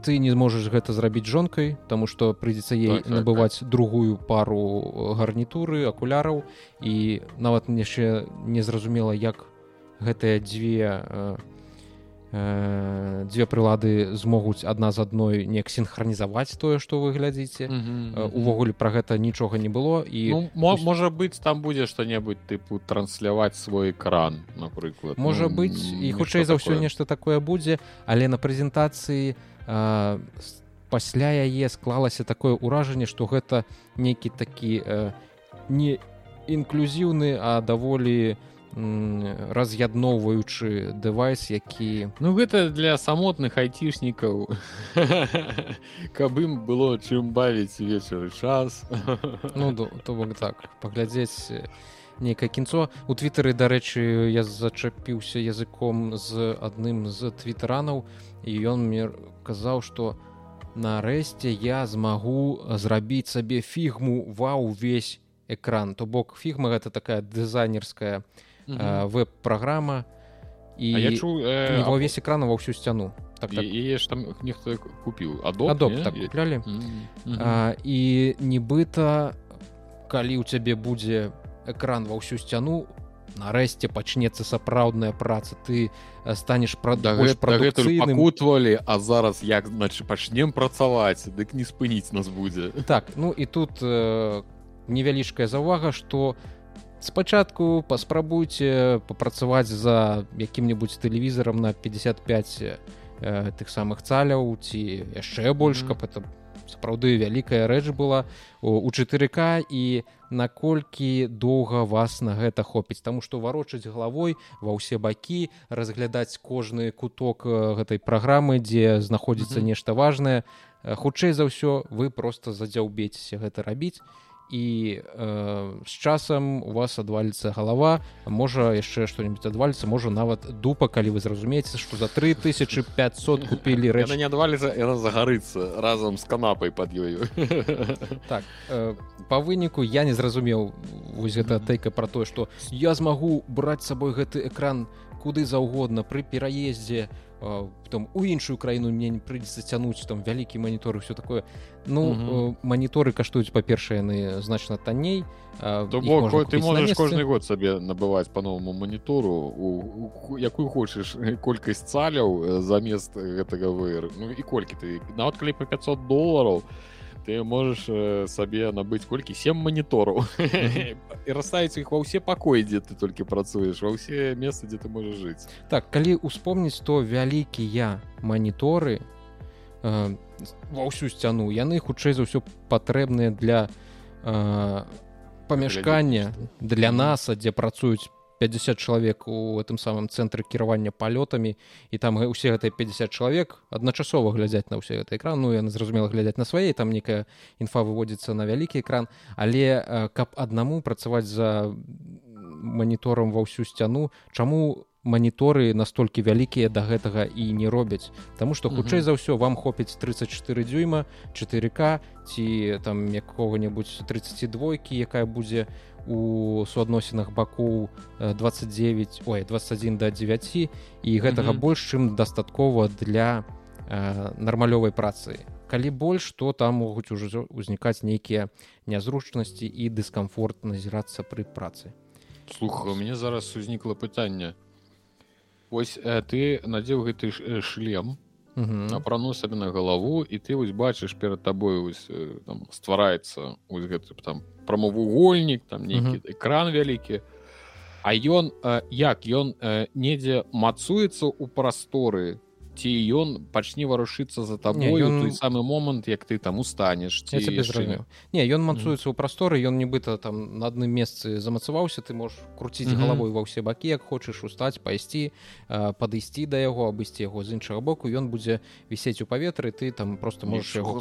ты не зможаш гэта зрабіць жонкай тому что прыйдзецца ей так, так, набываць так. другую пару гарнітуры акуляраў. І нават яшчэ незразумела як гэтыя дзве э, э, дзве прылады змогуць адна з адной неяк синхронізаваць тое што вы глядзіце. Увогуле пра гэта нічога не было. І ну, мо, можа быць там будзе што-небудзь тыпу трансляваць свой экран напрыклад. Можа ну, быць і хутчэй за ўсё нешта такое будзе але на прэзентацыі у пасля яе склалася такое ўражанне што гэта нейкі такі э, не інклюзіўны а даволі раз'ядноўваючы дэвайс які ну гэта для самотных айцішнікаў. Каб ім было чым бавіць вечары час. Ну то бок так паглядзець нейкае кінцо. У твиттары дарэчы я зачапіўся языком з адным з твітаранаў і ён мне казаў што нарэшце я змагу зрабіць сабе фігму ва ўвесь экран то бок фігма гэта такая дызайнерская веб-праграма і я чу э, ўвесь экрана ва ўсю сцяну так, так. І, і там нехто купіў адоб, так куплялі -hmm. і нібыта калі ў цябе будзе экран ва ўсю сцяну нарэшце пачнецца сапраўдная праца ты станеш прадукцыйнымутвалі а зараз як значит пачнем працаваць дык не спыніць нас будзе так ну і тут э, невялічкая заўвага что спачатку паспрабуйце папрацаваць за якім-небудзь тэлевізарам на 55 э, тых самых цаляў ці яшчэ больш каб это сапраўды вялікая рэч была у 4к і наколькі доўга вас на гэта хопіць. Таму што варочаць галавой ва ўсе бакі разглядаць кожны куток гэтай праграмы дзе знаходзіцца нешта важнае. Хутчэй за ўсё вы просто задзяўбецеся гэта рабіць і э, з часам у вас адваліцца галава можа яшчэ што-нибудь адваліцца можа нават дупа калі вы зразумееце што за 3500 купілі рэч не адваліцца яна загарыцца разам з канапай под ёю так э, по выніку я не зразумеў вось гэта тэйка про тое што я змагу браць сабой гэты экран куды заўгодна пры пераездзе там у іншую краіну мне не прыйдзецца цянуць там вялікі манітор все такое. Ну mm -hmm. маніторы каштуюць па-першае яны значна танней то бок ты можаш кожны год сабе набываць по новому манітору у, у якую хочаш колькасць цаляў замест гэтага выр ну і колькі ты нават калі по 500 долларов. то ты можаш э, сабе набыць колькі сем манітораў і расставіць іх ва ўсе пакоі дзе ты толькі працуеш ва ўсе месцы дзе ты можаш жыць так калі успомніць то вялікія маніторы э, ва ўсю сцяну яны хутчэй за ўсё патрэбныя для э, памяшкання для наса дзе працуюць 50 чалавек у гэтым самым цэнтры кіравання палётамі і там усе гэтыя 50 чалавек адначасова глядзяць на ўсе гэты экран. Ну яны зразумела глядзяць на свае там некая інфа выводзіцца на вялікі экран. Але каб аднаму працаваць за маніторам ва ўсю сцяну чаму маніторы настолькі вялікія да гэтага і не робяць? Таму што хутчэй за ўсё вам хопіць 34 дзюйма 4к ці там якога-небудзь 32 якая будзе у у суадносінах бакоў 29 ой 21 до 9 і гэтага mm -hmm. больш чым дастаткова для э, нармалёвай працы. Калі больш то там могуць ужо ўзнікаць нейкія нязручнасці і дыскамфорт назірацца пры працы. Слуха у мяне зараз узнікла пытанне. Ось э, ты надзеў гэты шлем апрану сабе на галаву і ты вось бачыш перад табой ствараецца гэты там прамавугольнік там нейкі экран вялікі а ён як ён недзе мацуецца ў прасторы ці ён пачне варушыцца за табой ён... той самы момант як ты там устанеш ці не ён мацуецца ў прасторы ён нібыта там на адным месцы замацаваўся ты можаш круціць mm -hmm. галавой ва ўсе бакі як хочаш устаць пайсці падысці да яго абысці яго з іншага боку ён будзе вісець у паветры ты там просто можаш яго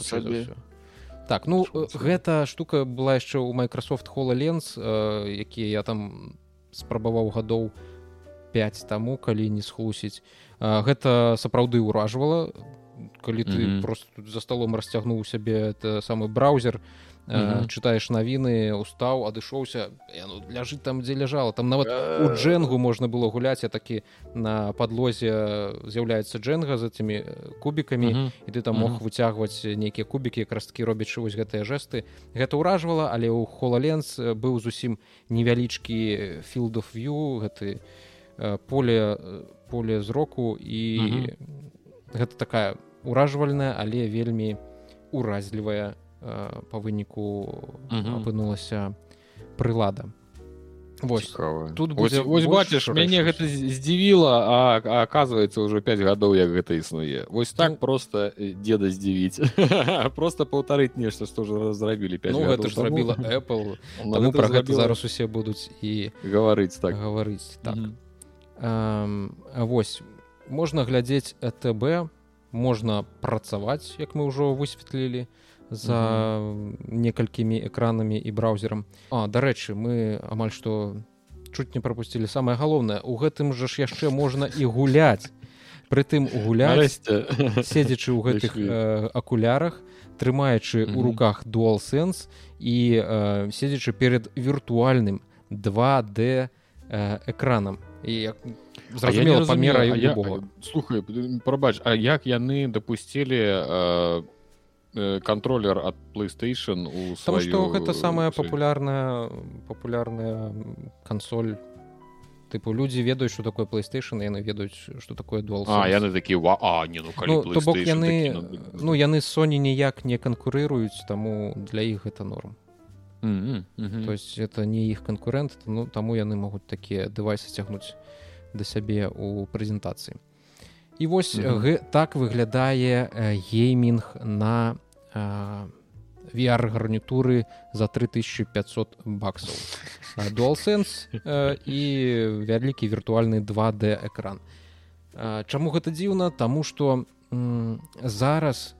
так ну гэта штука была яшчэ ў Microsoft хололенс якія я там спрабаваў гадоў 5 таму калі не схлусіць гэта сапраўды ўражвала калі ты mm -hmm. просто за столом расцягнуў сябе это самы браузер mm -hmm. чытаеш навіны устаў адышоўся ну, ляжыць там дзе ляжала там нават у джэнгу можна было гуляць я такі на подлозе з'яўляецца джэнга за этими кубікамі mm -hmm. і ты там мог mm -hmm. выцягваць нейкія кубікі якраз такі робячы вось гэтыя жэсты гэта ўражвала але ў хололенс быў зусім невялічкі філдов view гэты поле поле зроку і -hmm. гэта такая уражвальная але вельмі уразлівая па выніку апынулася прылада. Вось, тут будзе, вось, вось бачыш мяне гэта здзівіла а, а оказывается ўжо 5 гадоў як гэта існуе вось так ну, просто деда здзівіць просто паўтарыць нешта што ж зрабілі 5 ну, гэта ж зрабіла Apple. Таму пра гэта зараз усе будуць і гаварыць так. гаварыць так. Mm -hmm. Вось можна глядзець ТБ можна працаваць як мы ўжо высветлілі за некалькімі экранамі і браузерам. А дарэчы мы амаль што чуць не прапусцілі самае галоўнае. У гэтым жа ж яшчэ можна і гуляць. Прытым гуляць седзячы ў гэтых э, акулярах трымаючы ў руках дуалсэнс і э, седзячы перед віртуальным 2d э, экранам і зразумела памера слухай прабач А як яны дапусцілі э, контроллер ад playstation у сваю... что гэта самая папулярная папулярная кансоль тыпу людзі ведаюць что такое playstation яны ведаюць что такое дуал яны такі а, не, ну, ну, то бок яны такі, ну яны Sony ніяк не канкурыруюць таму для іх гэта норм Mm -hmm. Mm -hmm. то есть это не іх канкурэнт ну таму яны могуць такія дэвайсы цягнуць да сябе у прэзентацыі і вось mm -hmm. так выглядае геймінг на VR гарнітуры за 3500 баксаў дуалсенс і вялікі віртуальны 2d экран Чаму гэта дзіўна Таму што зараз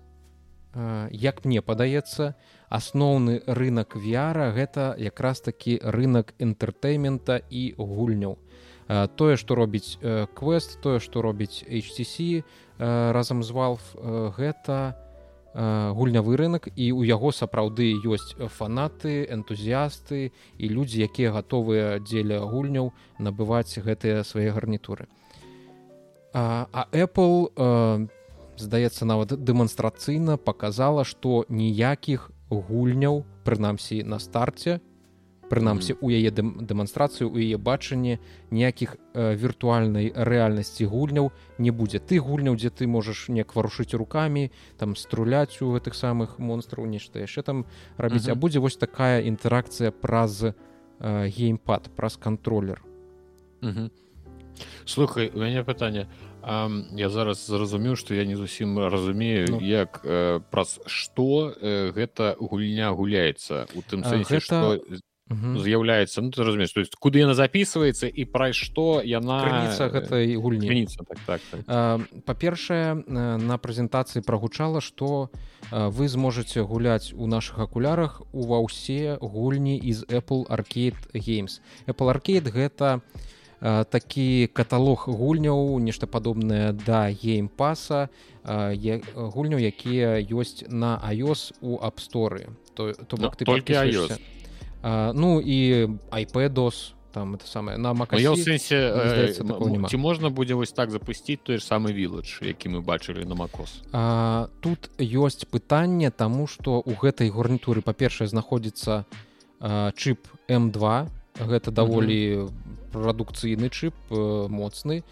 як мне падаецца асноўны рынок VR гэта якраз такі рынок энтэртэймента і гульняў. Тое што робіць квест тое што робіць HTC разам з валф гэта гульнявы рынок і ў яго сапраўды ёсць фанаты энтузіасты і людзі якія гатовыя дзеля гульняў набываць гэтыя свае гарнітуры. А, а Apple а, здаецца нават дэманстрацыйна показала што ніякіх гульняў прынамсі на старце прынамсі у яе дэманстрацыю у яе бачанне ніякіх э, віртуальнай рэальнасці гульняў не будзе. Ты гульняў дзе ты можаш неяк варушыць руками там струляць у гэтых самых монстраў нешта яшчэ там рабіць. Mm -hmm. а будзе вось такая інтэракцыя праз э, геймпад праз контроллер mm -hmm. слухай у мяне пытанне. а, я зараз зразумеў што я не зусім разумею ну. як э, праз што э, гэта гульня гуляецца у тым сэнсе гэта... што з'яўляецца ну ты разумееш то есть куды яна записывается і пра што яна гэтай гульні так, так, так. па-першае на прэзентацыі прагучала што вы зможаце гуляць у наших акулярах ува ўсе гульні из apple arcade games apple arcade гэта такі каталог гульняў нешта падобнае да геймпаса гульняў якія ёсць на iOS у апсторы то, то бок ты толькі iOS. А, ну і iPadос там это самое на сэнсе ці можна будзе вось так запусціць той ж самы вілладж які мы бачылі на макос а, тут ёсць пытанне таму што у гэтай гарнітуры па-першае знаходзіцца чып м2 гэта даволі прадукцыйны чып моцны.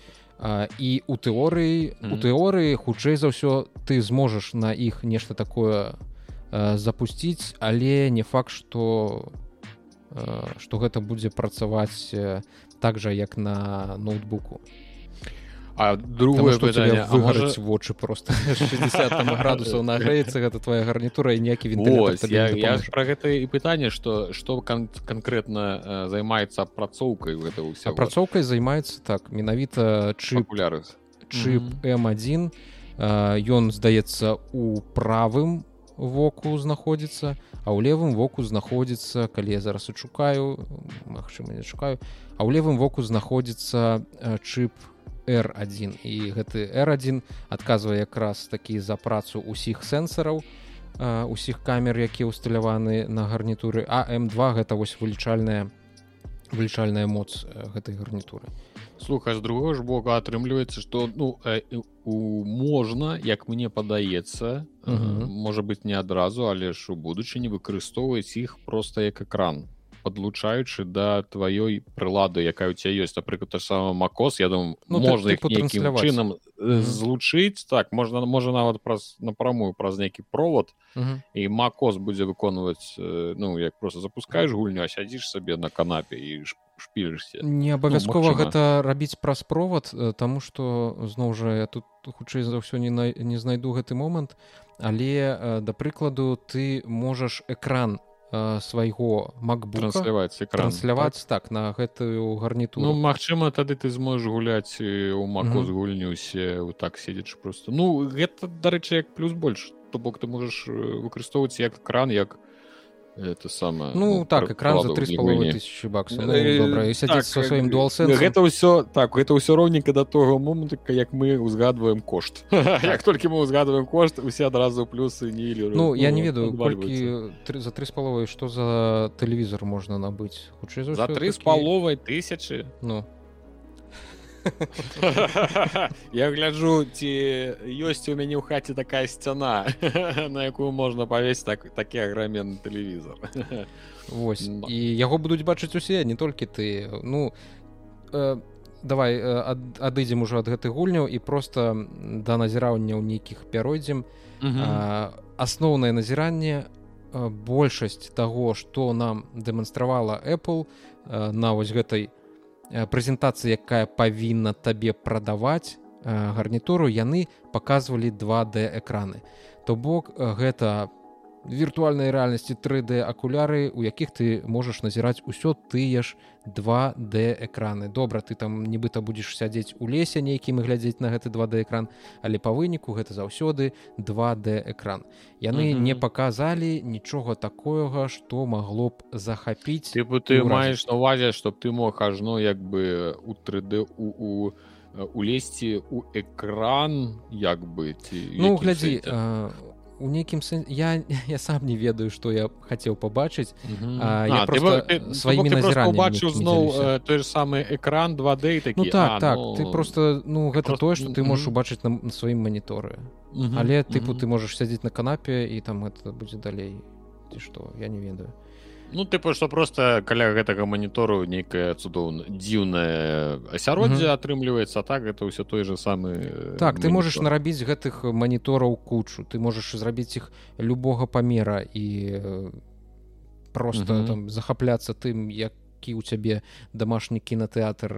І у тэорыі у тэорыі хутчэй за ўсё ты зможаш на іх нешта такое запусціць але не факт што што гэта будзе працаваць так жа як на ноутбуку а другое выгарыць можа... вочы просто. 60 градусаў нагрэецца гэта твоя гарнітура і некі пра гэта і пытанне што што кан канкрэтна займаецца апрацоўкай гэта ўся апрацоўкай займаецца так менавіта чыпуляры чып м1 ён здаецца у правым воку знаходзіцца а ў левым воку знаходзіцца калі я зараз адшукаю Мачыма не шукаю а ў левым воку знаходзіцца чып r1 і гэты r1 адказвае якраз такі за працу ўсіх сэнсараў усіх камер якія ўсталяваны на гарнітуры. А м2 гэта вось вылічальная вылічальная моц гэтай гарнітуры. Слухай з другого ж боку атрымліваецца што ну у можна як мне падаецца можа быть не адразу але ж у будучыні выкарыстоўваць іх просто як экран подлучаючы да тваёй прылады якая у тебя ёсць. Напрыклад сам макос я думаю ну, можна их нейкім чынам злучыць. Так можна можа нават праз напрамую праз нейкі провод і макос будзе выконваць ну як просто запускаешь гульню сядзіш сабе на канапе і шпілішся. Не абавязкова ну, гэта рабіць праз провод тому что зноў жа я тут хутчэй за ўсё не на, не знайду гэты момант. Але да прыкладу ты можаш экран свайго макбука. Трансляваць трансляваць так? так на гэтую гарніту Ну Мачыма тады ты зможаш гуляць у маку з гульню усе так седзячы просто. Ну гэта дарэчы як плюс больш. То бок ты можаш выкарыстоўваць як экран як это самое ну, ну так экран за три с половиной тысячи баксов. Ну, добра і так, со сваім дуалсен гэта ўсё так гэта ўсё роўненька да того моманту як мы узгадваем кошт. Як толькі мы узгадваем кошт усе адразу плюсы не ну я не ведаю колькі за три с половой что за тэлевізор можна набыць хутчэй за три с паловай тысячи? Ну я гляджу ці ёсць у мяне ў хаце такая сцяна на якую можна павесці так такі аграменны тэлевізор Вось і яго будуць бачыць усе не толькі ты ну э, давай э, ад, адыдзем ужо ад гэтых гульняў і просто да назіраўня ў нейкіх пяройдзем асноўнае назіранне большасць таго што нам дэманстравала Apple на вось гэтай прэзентацыя якая павінна табе прадаваць гарнітуру яны показывалі 2d экраны то бок гэта віртуальнай рэальнасці 3d акуляры у якіх ты можаш назіраць усё тыя ж 2d экраны. Добра ты там нібыта будзеш сядзець у лесе нейкім і глядзець на гэты 2d экран але па выніку гэта заўсёды 2d экран. Яны mm -hmm. не показалі нічога такога что магло б захапіць ты ты маеш на увазе чтоб ты мог ажно як бы у 3d у, у улезці у экран як бы ці ну глядзі у нейкім сен я я сам не ведаю што я хацеў пабачыць сваімі назіранню зноў той же самы экран 2d такі ну, так а, так ну... ты просто ну гэта просто... тое што ты можаш убачыць на, на сваім маніторы але тыпу ты можаш сядзець на канапе і там это будзе далей ці што я не ведаю Ну тыпу што проста каля гэтага манітору нейкая цудоўна дзіўнае асяроддзе атрымліваецца так гэта ўсё той же самы так ты можаш нарабіць гэтых манітораў кучу. Ты можаш зрабіць іх любога памера і просто mm -hmm. там захапляцца тым які у цябе домашні кінотэатр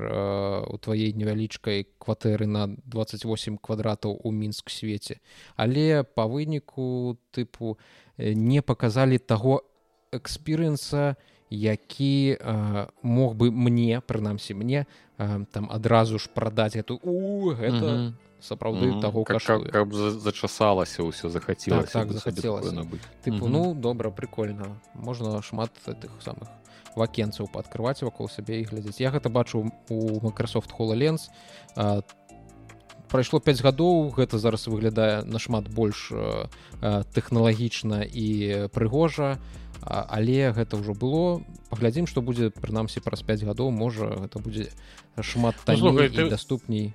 у тваей невялічкай кватэры на 28 квадратаў у мінск свеце. Але па выніку тыпу не показалі таго экспірыенса які э, мог бы мне прынамсі мне э, там адразу ж прадаць эту у гэта mm -hmm. сапраўды mm -hmm. таго как, как, как зачасалася ўсё захацелася так, так, захацелася. тыпу mm -hmm. ну добра прикольно можна шмат тых самых вакенцаў паадкрываць вакол сябе і глядзець. Я гэта бачу у Microsoft HoloLens. Там прайшло 5 гадоў гэта зараз выглядае нашмат больш э, тэхналагічна і прыгожа але гэта ўжо было. Паглядзім што будзе прынамсі праз 5 гадоў. Можа гэта будзе шмат ну, ты... даступней.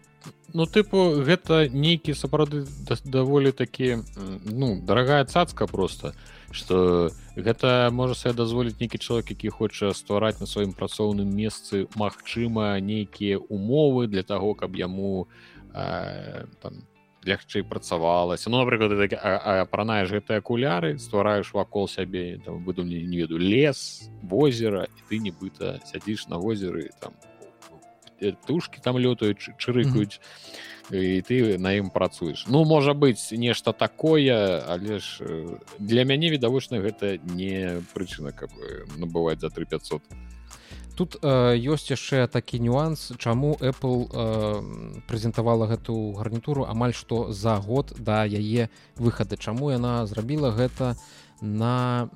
Ну тыпу гэта нейкі сапраўды даволі такі ну дарагая цацка просто что гэта можа сабе дазволіць нейкі чалавек які хоча ствараць на сваім працоўным месцы магчыма нейкія умовы для таго каб яму э, там лягчэй працавалася. Ну напрыклад так, апранаеш гэтыя акуляры ствараеш вакол сябе там буду мне не веду лес возера і ты нібыта сядзіш на возеры там тушки там лётаюць чырыкаюць mm -hmm. і ты на ім працуеш. Ну можа быць нешта такое але ж для мяне відавочна гэта не прычына каб набываць за 3500 тут э, ёсць яшчэ такі нюанс чаму apple э, прэзентавала гэту гарнітуру амаль што за год да яе выхады чаму яна зрабіла гэта на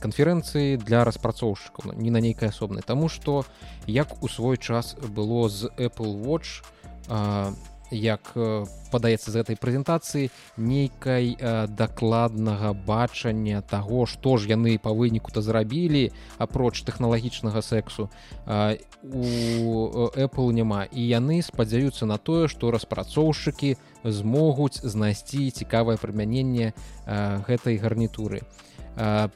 канферэнцыі для распрацоўшчыкаў не на нейкай асобнай? Таму што як у свой час было з apple watch э, як падаецца з гэтай прэзентацыі нейкай э, дакладнага бачання таго што ж яны па выніку-то зрабілі апроч тэхналагічнага сексу э, у apple няма. І яны спадзяюцца на тое што распрацоўшчыкі змогуць знайсці цікавае прымяненне э, гэтай гарнітуры. По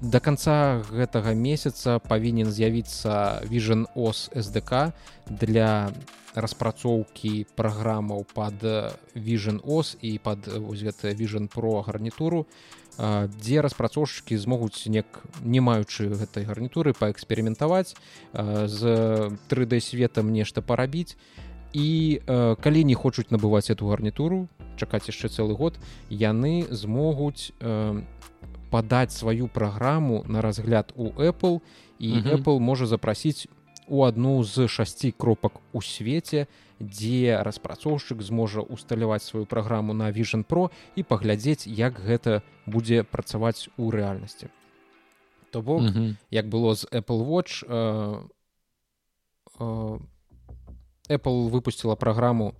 до конца гэтага месяца павінен з'явіцца vision ос сдк для распрацоўкі праграмаў под vision ос і под гэта vision про гарнітуру дзе распрацоўшчыкі змогуць нек не маючы гэтай гарнітуры паэксперыментаваць з 3d светом нешта парабіць і калі не хочуць набываць эту гарнітуру чакаць яшчэ цэлы год яны змогуць падаць сваю праграму на разгляд у Apple і mm -hmm. Apple можа запрасіць у адну з шасці кропак у свеце, дзе распрацоўшчык зможа усталяваць сваю праграму на Vision Pro і паглядзець, як гэта будзе працаваць у рэальнасці. То бок mm -hmm. як было з Apple Watch э, э, Apple выпусціла праграму,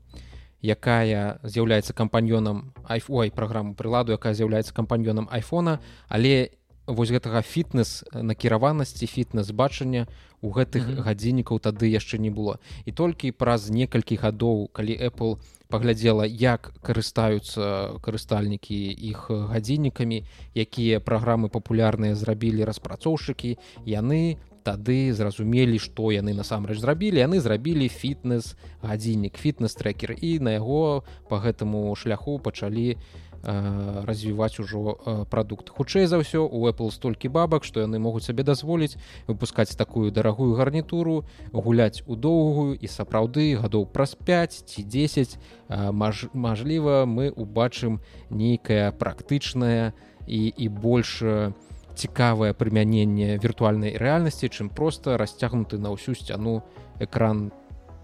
якая з'яўляецца кампаньёнам айфой праграму прыладу якая з'яўляецца кампаньёнам айфона але вось гэтага фітнес накіраванасці фітнес бачання у гэтых mm -hmm. гадзіннікаў тады яшчэ не было. І толькі праз некалькі гадоў калі apple паглядзела як карыстаюцца карыстальнікі іх гадзіннікамі якія праграмы папулярныя зрабілі распрацоўшчыкі яны тады зразумелі што яны насамрэч зрабілі. Яны зрабілі фітнес гадзіннік фітнес трекер і на яго по гэтаму шляху пачалі развіваць ужо прадукт. Хутчэй за ўсё у Apple столькі бабак што яны могуць сабе дазволіць выпускаць такую дарагую гарнітуру гуляць у доўгую і сапраўды гадоў праз 5 ці 10 маж, мажліва мы убачым нейкае практычнае і і больш цікавае прымяненне віртуальнай рэальнасці чым проста расцягнуты на ўсю сцяну экран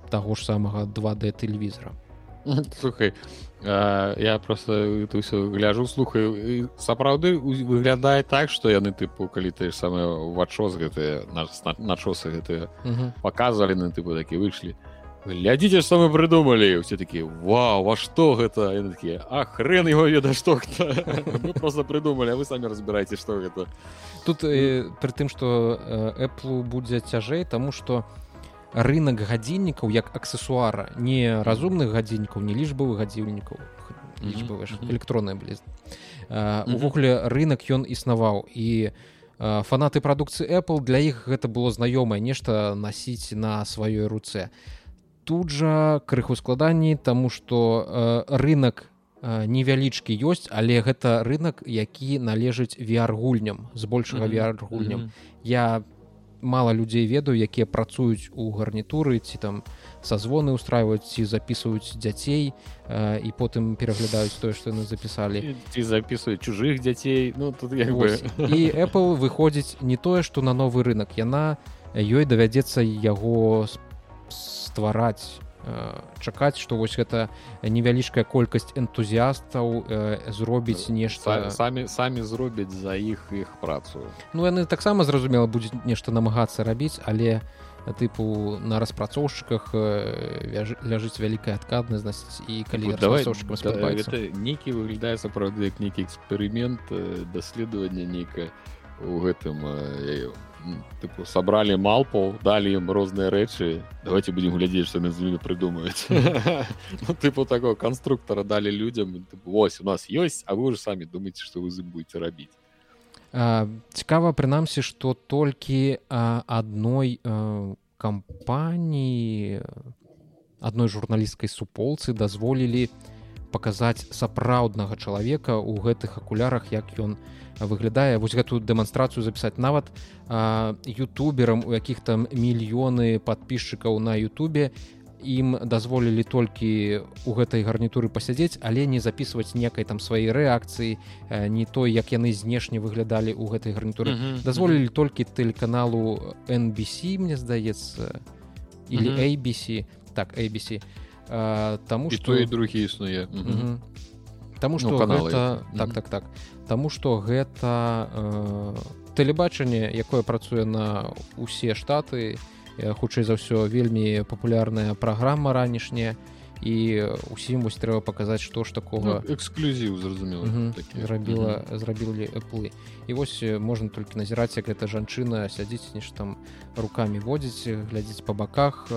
таго ж самага 2d тэлевізора слухай я просто ўсё гляжу слухаю сапраўды выглядае так што яны тыпу калі ты самыя вачос гэтыя начосы гэтыя показывалі на тыпу такі выйшлі глядзіце што мы прыдумалі усе такі Вау во што гэта такі а хрен его веда што просто прыдумалі вы самі разбіраеце што гэта тут э, пры тым што э, Apple будзе цяжэй таму што у рынок гадзіннікаў як аксесуара не разумных гадзіннікаў не лічбавых гадзільнікаў лічбавы электронная бліз увогуле рынок ён існаваў. І фанаты прадукцыі Apple для іх гэта было знаёмае нешта насіць на сваёй руцэ тут жа крыху складаней таму што рынок невялічкі ёсць але гэта рынок які належыць vr гульням збольшага vr гульням. я по мала людзей ведаю якія працуюць у гарнітуры ці там сазвоны устраиваюць ці записываюць дзяцей э, і потым пераглядаюць тое што яны запісалі. Ці записываюць чужых дзяцей. Ну тут як бы... і Apple выходзіць не тое што на новы рынок яна ёй давядзецца яго ствараць чакаць што вось гэта невялічкая колькасць энтузіастаў э, зробіць нешта самі самі зробяць за іх іх працу. Ну яны таксама зразумела будзе нешта намагацца рабіць але тыпу на распрацоўшчыках э, ляжыць вялікая адкаднасць і калі давай нейкі выглядае сапраўды як нейкі эксперымент даследавання нейкае у гэтым тыпу сабралі малпу далі ім розныя рэчы давайте будем глядзець што на з прыдумаюць ну, тыпу такого канструктара далі людзям вось у нас ёсць а вы уже самі думаеце што вы зым будете рабіць цікава прынамсі што толькі адной кампаніі адной журналісцкай суполцы дазволілі паказаць сапраўднага чалавека ў гэтых акулярах як ён у выглядае. Вось гэтую дэманстрацыю запісаць нават ютуберам у якіх там мільёны подписчикаў на Ютубе. Ім дазволілі толькі у гэтай гарнітуры пасядзець але не записываць некай там сваёй рэакцыі не той як яны знешне выглядалі ў гэтай гарнітуры. Mm -hmm. дазволілі толькі тэлеканалу NBC мне здаецца или mm -hmm. ABC так ABC Таму што і другі існуе. Mm -hmm. Таму што ну, каналы гэта... так так так. Таму што гэта э, тэлебачанне якое працуе на усе штаты хутчэй за ўсё вельмі папулярная праграма ранішняя і усім вось трэба паказаць што ж такога ну, эксклюзіў зразумела зрабіла зрабілі плы і вось можна толькі назіраць як гэта жанчына сядзіць нешта там руками водзіць глядзець па баках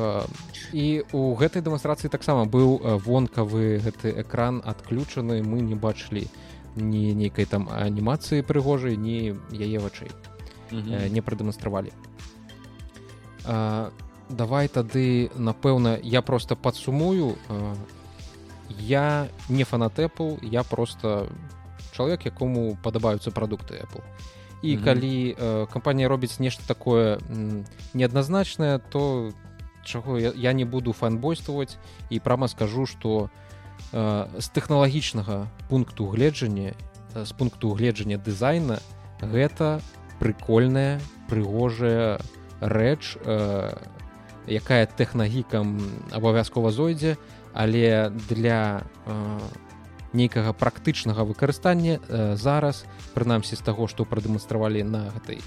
і у гэтай дэманстрацыі таксама быў вонкавы гэты экран адключаны мы не бачылі ні нейкай там анімацыі прыгожай ні яе вачэй не прадэманстравалі. А давай тады напэўна я просто падсумую я не фанат Apple я просто чалавек якому падабаюцца прадукты Apple і mm -hmm. калі э, кампанія робіць нешта такое неадназначнае то чаго я, я не буду фанбойствовать і прама скажу что э, з тэхналагічнага пункту гледжання з пункту гледжання дызайна гэта прыкольная прыгожая рэч э, якая тэхнагікам абавязкова зойдзе але для э, нейкага практычнага выкарыстання э, зараз прынамсі з таго што прадэманстравалі на гэтай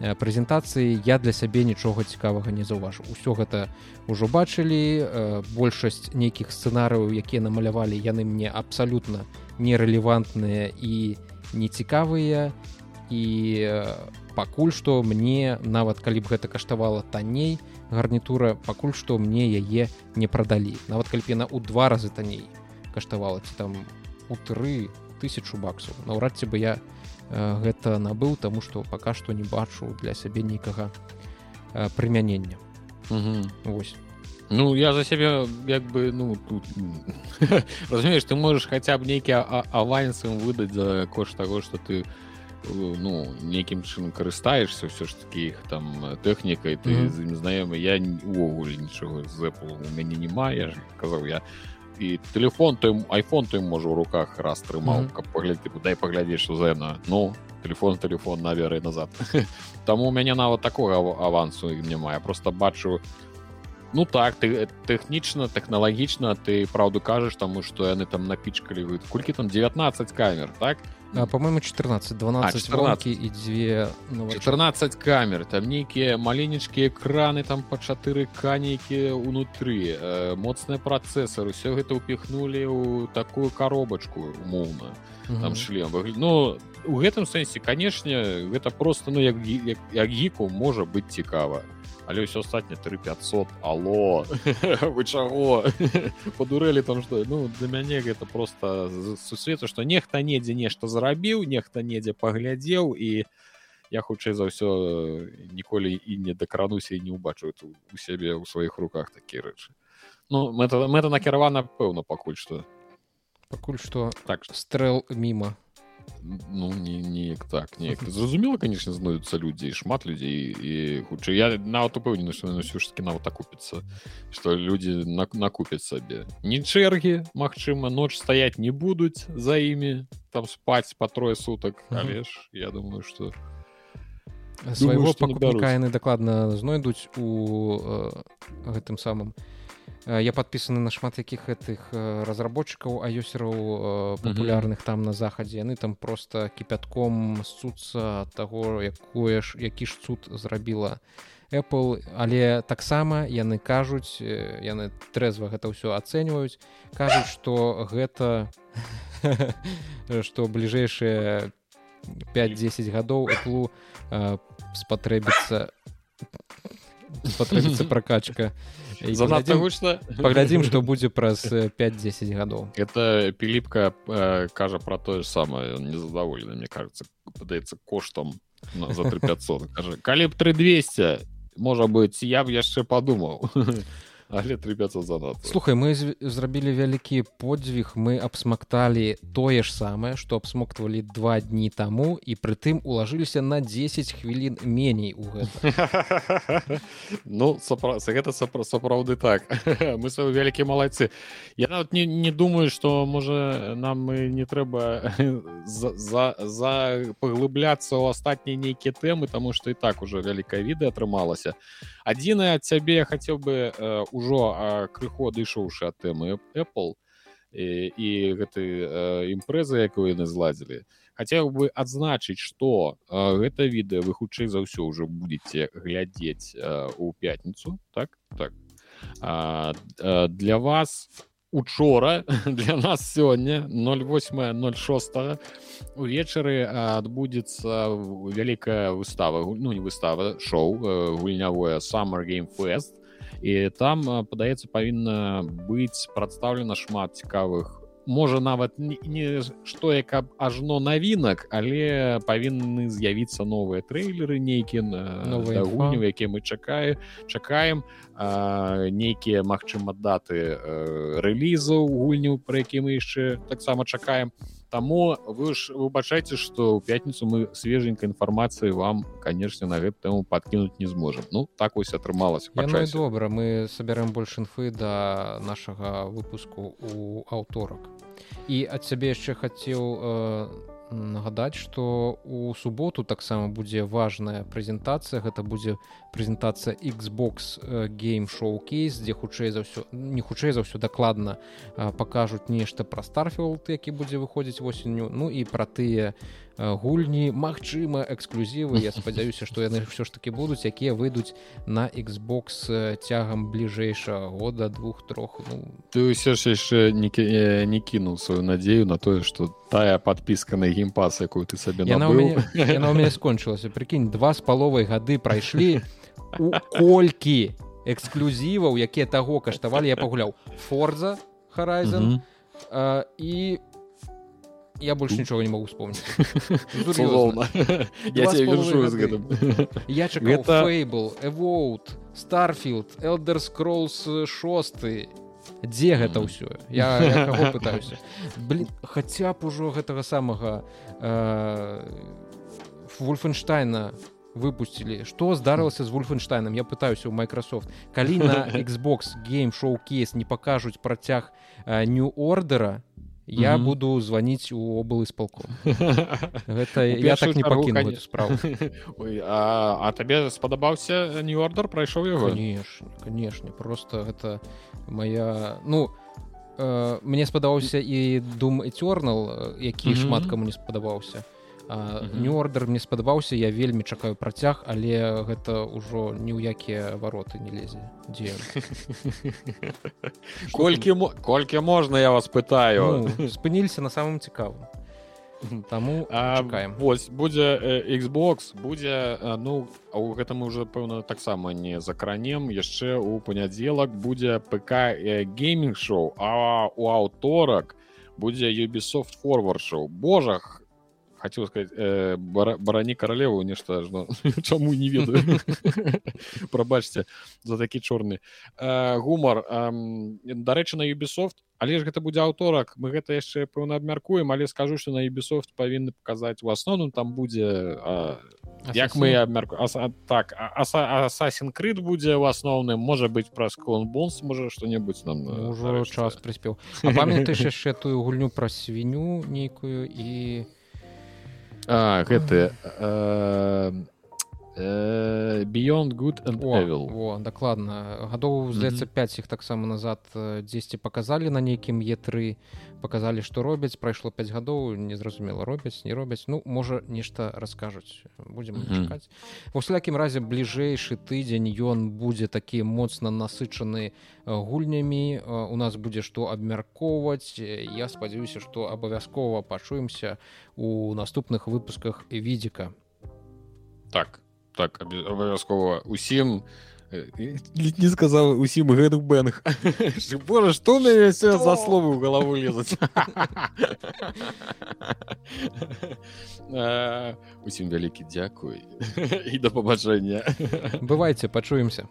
э, прэзентацыі я для сябе нічога цікавага не заўважу. Ўсё гэта ўжо бачылі э, большасць нейкіх сцэнарыяў якія намалявалі яны мне абсалютна нерэлевантныя і нецікавыя. І э, пакуль што мне нават калі б гэта каштавала танней гарнітура пакуль што мне яе не прадалі. Нават калі яна ў два разы танней каштавала ці там у тры тысячу баксаў. Наўрад ці бы я э, гэта набыў таму што пака што не бачу для сябе нейкага э, прымянення. Восьось Ну я за сябе як бы ну тут разумееш ты можаш хаця б нейкі авансам выдаць за кошт таго што ты ну нейкім чынам карыстаешься ўсё ж таки іх там тэхнікай ты mm -hmm. знаёмы. Я увогуле нічога з Apple у мяне няма я ж казаў я і телефон той iPhone той можа ў руках раз трымаў mm -hmm. каб пагляд ты дай паглядзець что зена ну телефон телефон наверы назад. Таму у мяне нават такого авансу няма я просто бачу Ну так ты тэхнічна тэхналагічна ты праўду кажаш таму што яны там напічкалі вы колькі там? 19 камер так по-моему 14 12 14 і дзве 14 камер там нейкія маленечкія экраны там па чатыры канейкі унутры э, моцныя працэсары все гэта ўпіхнулі ў такую коробачку умоўна там шлем Ну у гэтым сэнсе канешне гэта просто ну як як, як гіку можа быць цікава але ўсё астатняе 3500 алло. Вы чаго падурэлі там што ну для мяне гэта просто сусвету што нехта недзе нешта зарабіў нехта недзе паглядзеў і я хутчэй за ўсё ніколі і не дакрануся і не ўбачу у сябе ў сваіх руках такія рэчы ну мэта мэта накіравана пэўна пакуль што пакуль што так. стрэл міма ну не неяк так неяк зразумела конечно знойдуцца людзі шмат людзей і хутчэй я нават упэўнены што ўсё ж таки нават акупіцца што людзі накупяць сабе не чэргі Мачыма ноч стаять не будуць за імі там спаць по трое сутак але ж я думаю что свайго пакупніка яны дакладна знойдуць у э, гэтым самым у я подпісаны на шмат якіх гэтых э, разработчыкаў аёсераў э, папулярных там на захадзе яны там просто кіпятком ссуцца таго якое ж які ж цуд зрабіла Apple. Але таксама яны кажуць яны трэзва гэта ўсё ацэньваюць кажуць што гэта што бліжэйшыя 5-10 гадоў Apple спатрэбіцца спатрэбіцца пракачка занадта гучна паглядзім што будзе праз 5-10 гадоў это піліпка э, кажа про тое самае незадаволены мне кажется падаецца коштам за 3500 калі б 3200 можа быць я б яшчэ падумаў але 3500 занад слухай мы зрабілі вялікі подзвіг мы абсмакталі тое ж самае што абсмоктвалі два дні таму і прытым улажыліся на 10 хвілін меней у гэта ну сапра... гэта сапра... сапраўды так. Мы свае вялікія малайцы я нават не, не думаю что можа нам мы не трэба за, за, за паглыбляцца ў астатнія нейкія тэмы тому что і так уже вялікае відэа атрымалася адзінае ад цябе хацеў бы э, ўжо крыху адышоўшы ад тэмы Apple і, і гэты імпрэзы якую яны зладзілі. Хацеў бы адзначыць што гэта відэа вы хутчэй за ўсё ўжо будетеце глядзець у пятніцу так? Так. А, для вас учора для нас сёння 0806 увечары адбудзецца вялікая выстава ну не выстава шоу гульнявое summer game fest і там падаецца павінна быць прадстаўлена шмат цікавых. Можа нават не, не што як ажно навінак але павінны з'явіцца новыя трэйлеры нейкія новыя гульні якія мы чакаю чакаем нейкія магчыма даты рэлізу гульню пра які мы яшчэ таксама чакаем Таму вы ж выбачайце што ў пятніцу мы свеженькай інфармацыі вам канешне на гэты тэму падкінуць не зможам Ну так вось атрымалася добра мы сабярэм больш інфы да нашага выпуску у аўторак і ад цябе яшчэ хацеў на э нагадаць что у суботу таксама будзе важная прэзентацыя. Гэта будзе прэзентацыя Xbox game шоу-кейс дзе хутчэй за ўсё не хутчэй за ўсё дакладна пакажуць нешта пра старфілд які будзе выходзіць восенню ну і пра тыя гульні Мачыма эксклюзівы Я спадзяюся што яны ўсё ж таки будуць якія выйдуць на Xbox цягам бліжэйшага года двух трох ну... ты ўсё ж яшчэ не, не кінуў сваю надзею на тое што тая подпіска на геймпас якую ты сабе яна у мяне, яна у мяне скончылася прыкінь два з паловай гады прайшлі колькі эксклюзіваў якія таго каштавалі я пагуляў форза Horizon. І я больше нічога не могу вспомнить. Я чакал эвоут старфілд элдер скроллс 6 дзе гэта ўсё я пытаюся блин хаця б ужо гэтага самага вольфенштайна выпусцілі што здарылася з вольфенштайнам я пытаюся ў Microsoft. Калі на Xbox game шоу-кейс не пакажуць працяг new ордера я -hmm. буду званіць у облы спалком гэта я так не пакіну справу. А, а табе спадабаўся не ордер прайшоў яго конечно конечно. Просто гэта моя ну э, мне спадаўся і дум этернал які mm -hmm. шмат каму не спадабаўся нюордер мне спадабаўся я вельмі чакаю працяг але гэта ўжо ні ў якія вароты не лезе. Дзе? Колькі колькі можна я вас пытаю ну, спыніліся на самым цікавым. Таму чакаем. вось будзе Xbox будзе ну у гэтым уже пэўна таксама не закранем. Яшчэ у панядзелак будзе ПК гейминг шоу а у аўторак будзе Ubisoft форвард шоу божах хотел сказать э, барані каралеву нешта ну, чаму не ведаю. Прабачце за такі чорны э, гумар э, дарэчы на Ubisoft. Але ж гэта будзе аўторак мы гэта яшчэ пэўна абмяркуем але скажу что на Ubisoft павінны паказаць у асноўным там будзе э, як мы абмярку аса, так асасін крыт будзе ў асноўным можа быть праз конбонс можа что-небудзь нам ўжо час прыспеў памятаеш яшчэ тую гульню пра свінню нейкую і А, гэты э, beyond good and evil. О, о, дакладна гадоў здаецца 5 іх таксама назад дзесьці паказалі на нейкім е3 паказалі што робяць прайшло 5 гадоў незразумела робяць не робяць ну можа нешта раскажуць будзем чакаць у усялякім разе бліжэйшы тыдзень ён будзе такі моцна насычаны гульнямі у нас будзе што абмяркоўваць я спадзяюся што абавязкова пачуемся у наступных выпусках відзіка так так абавязкова усім у не сказал усім гэтых бэнг Боже что мяне за словы ў галаву лезаць усім вялікі дзякуй і да пабачэння бывайце пачуемся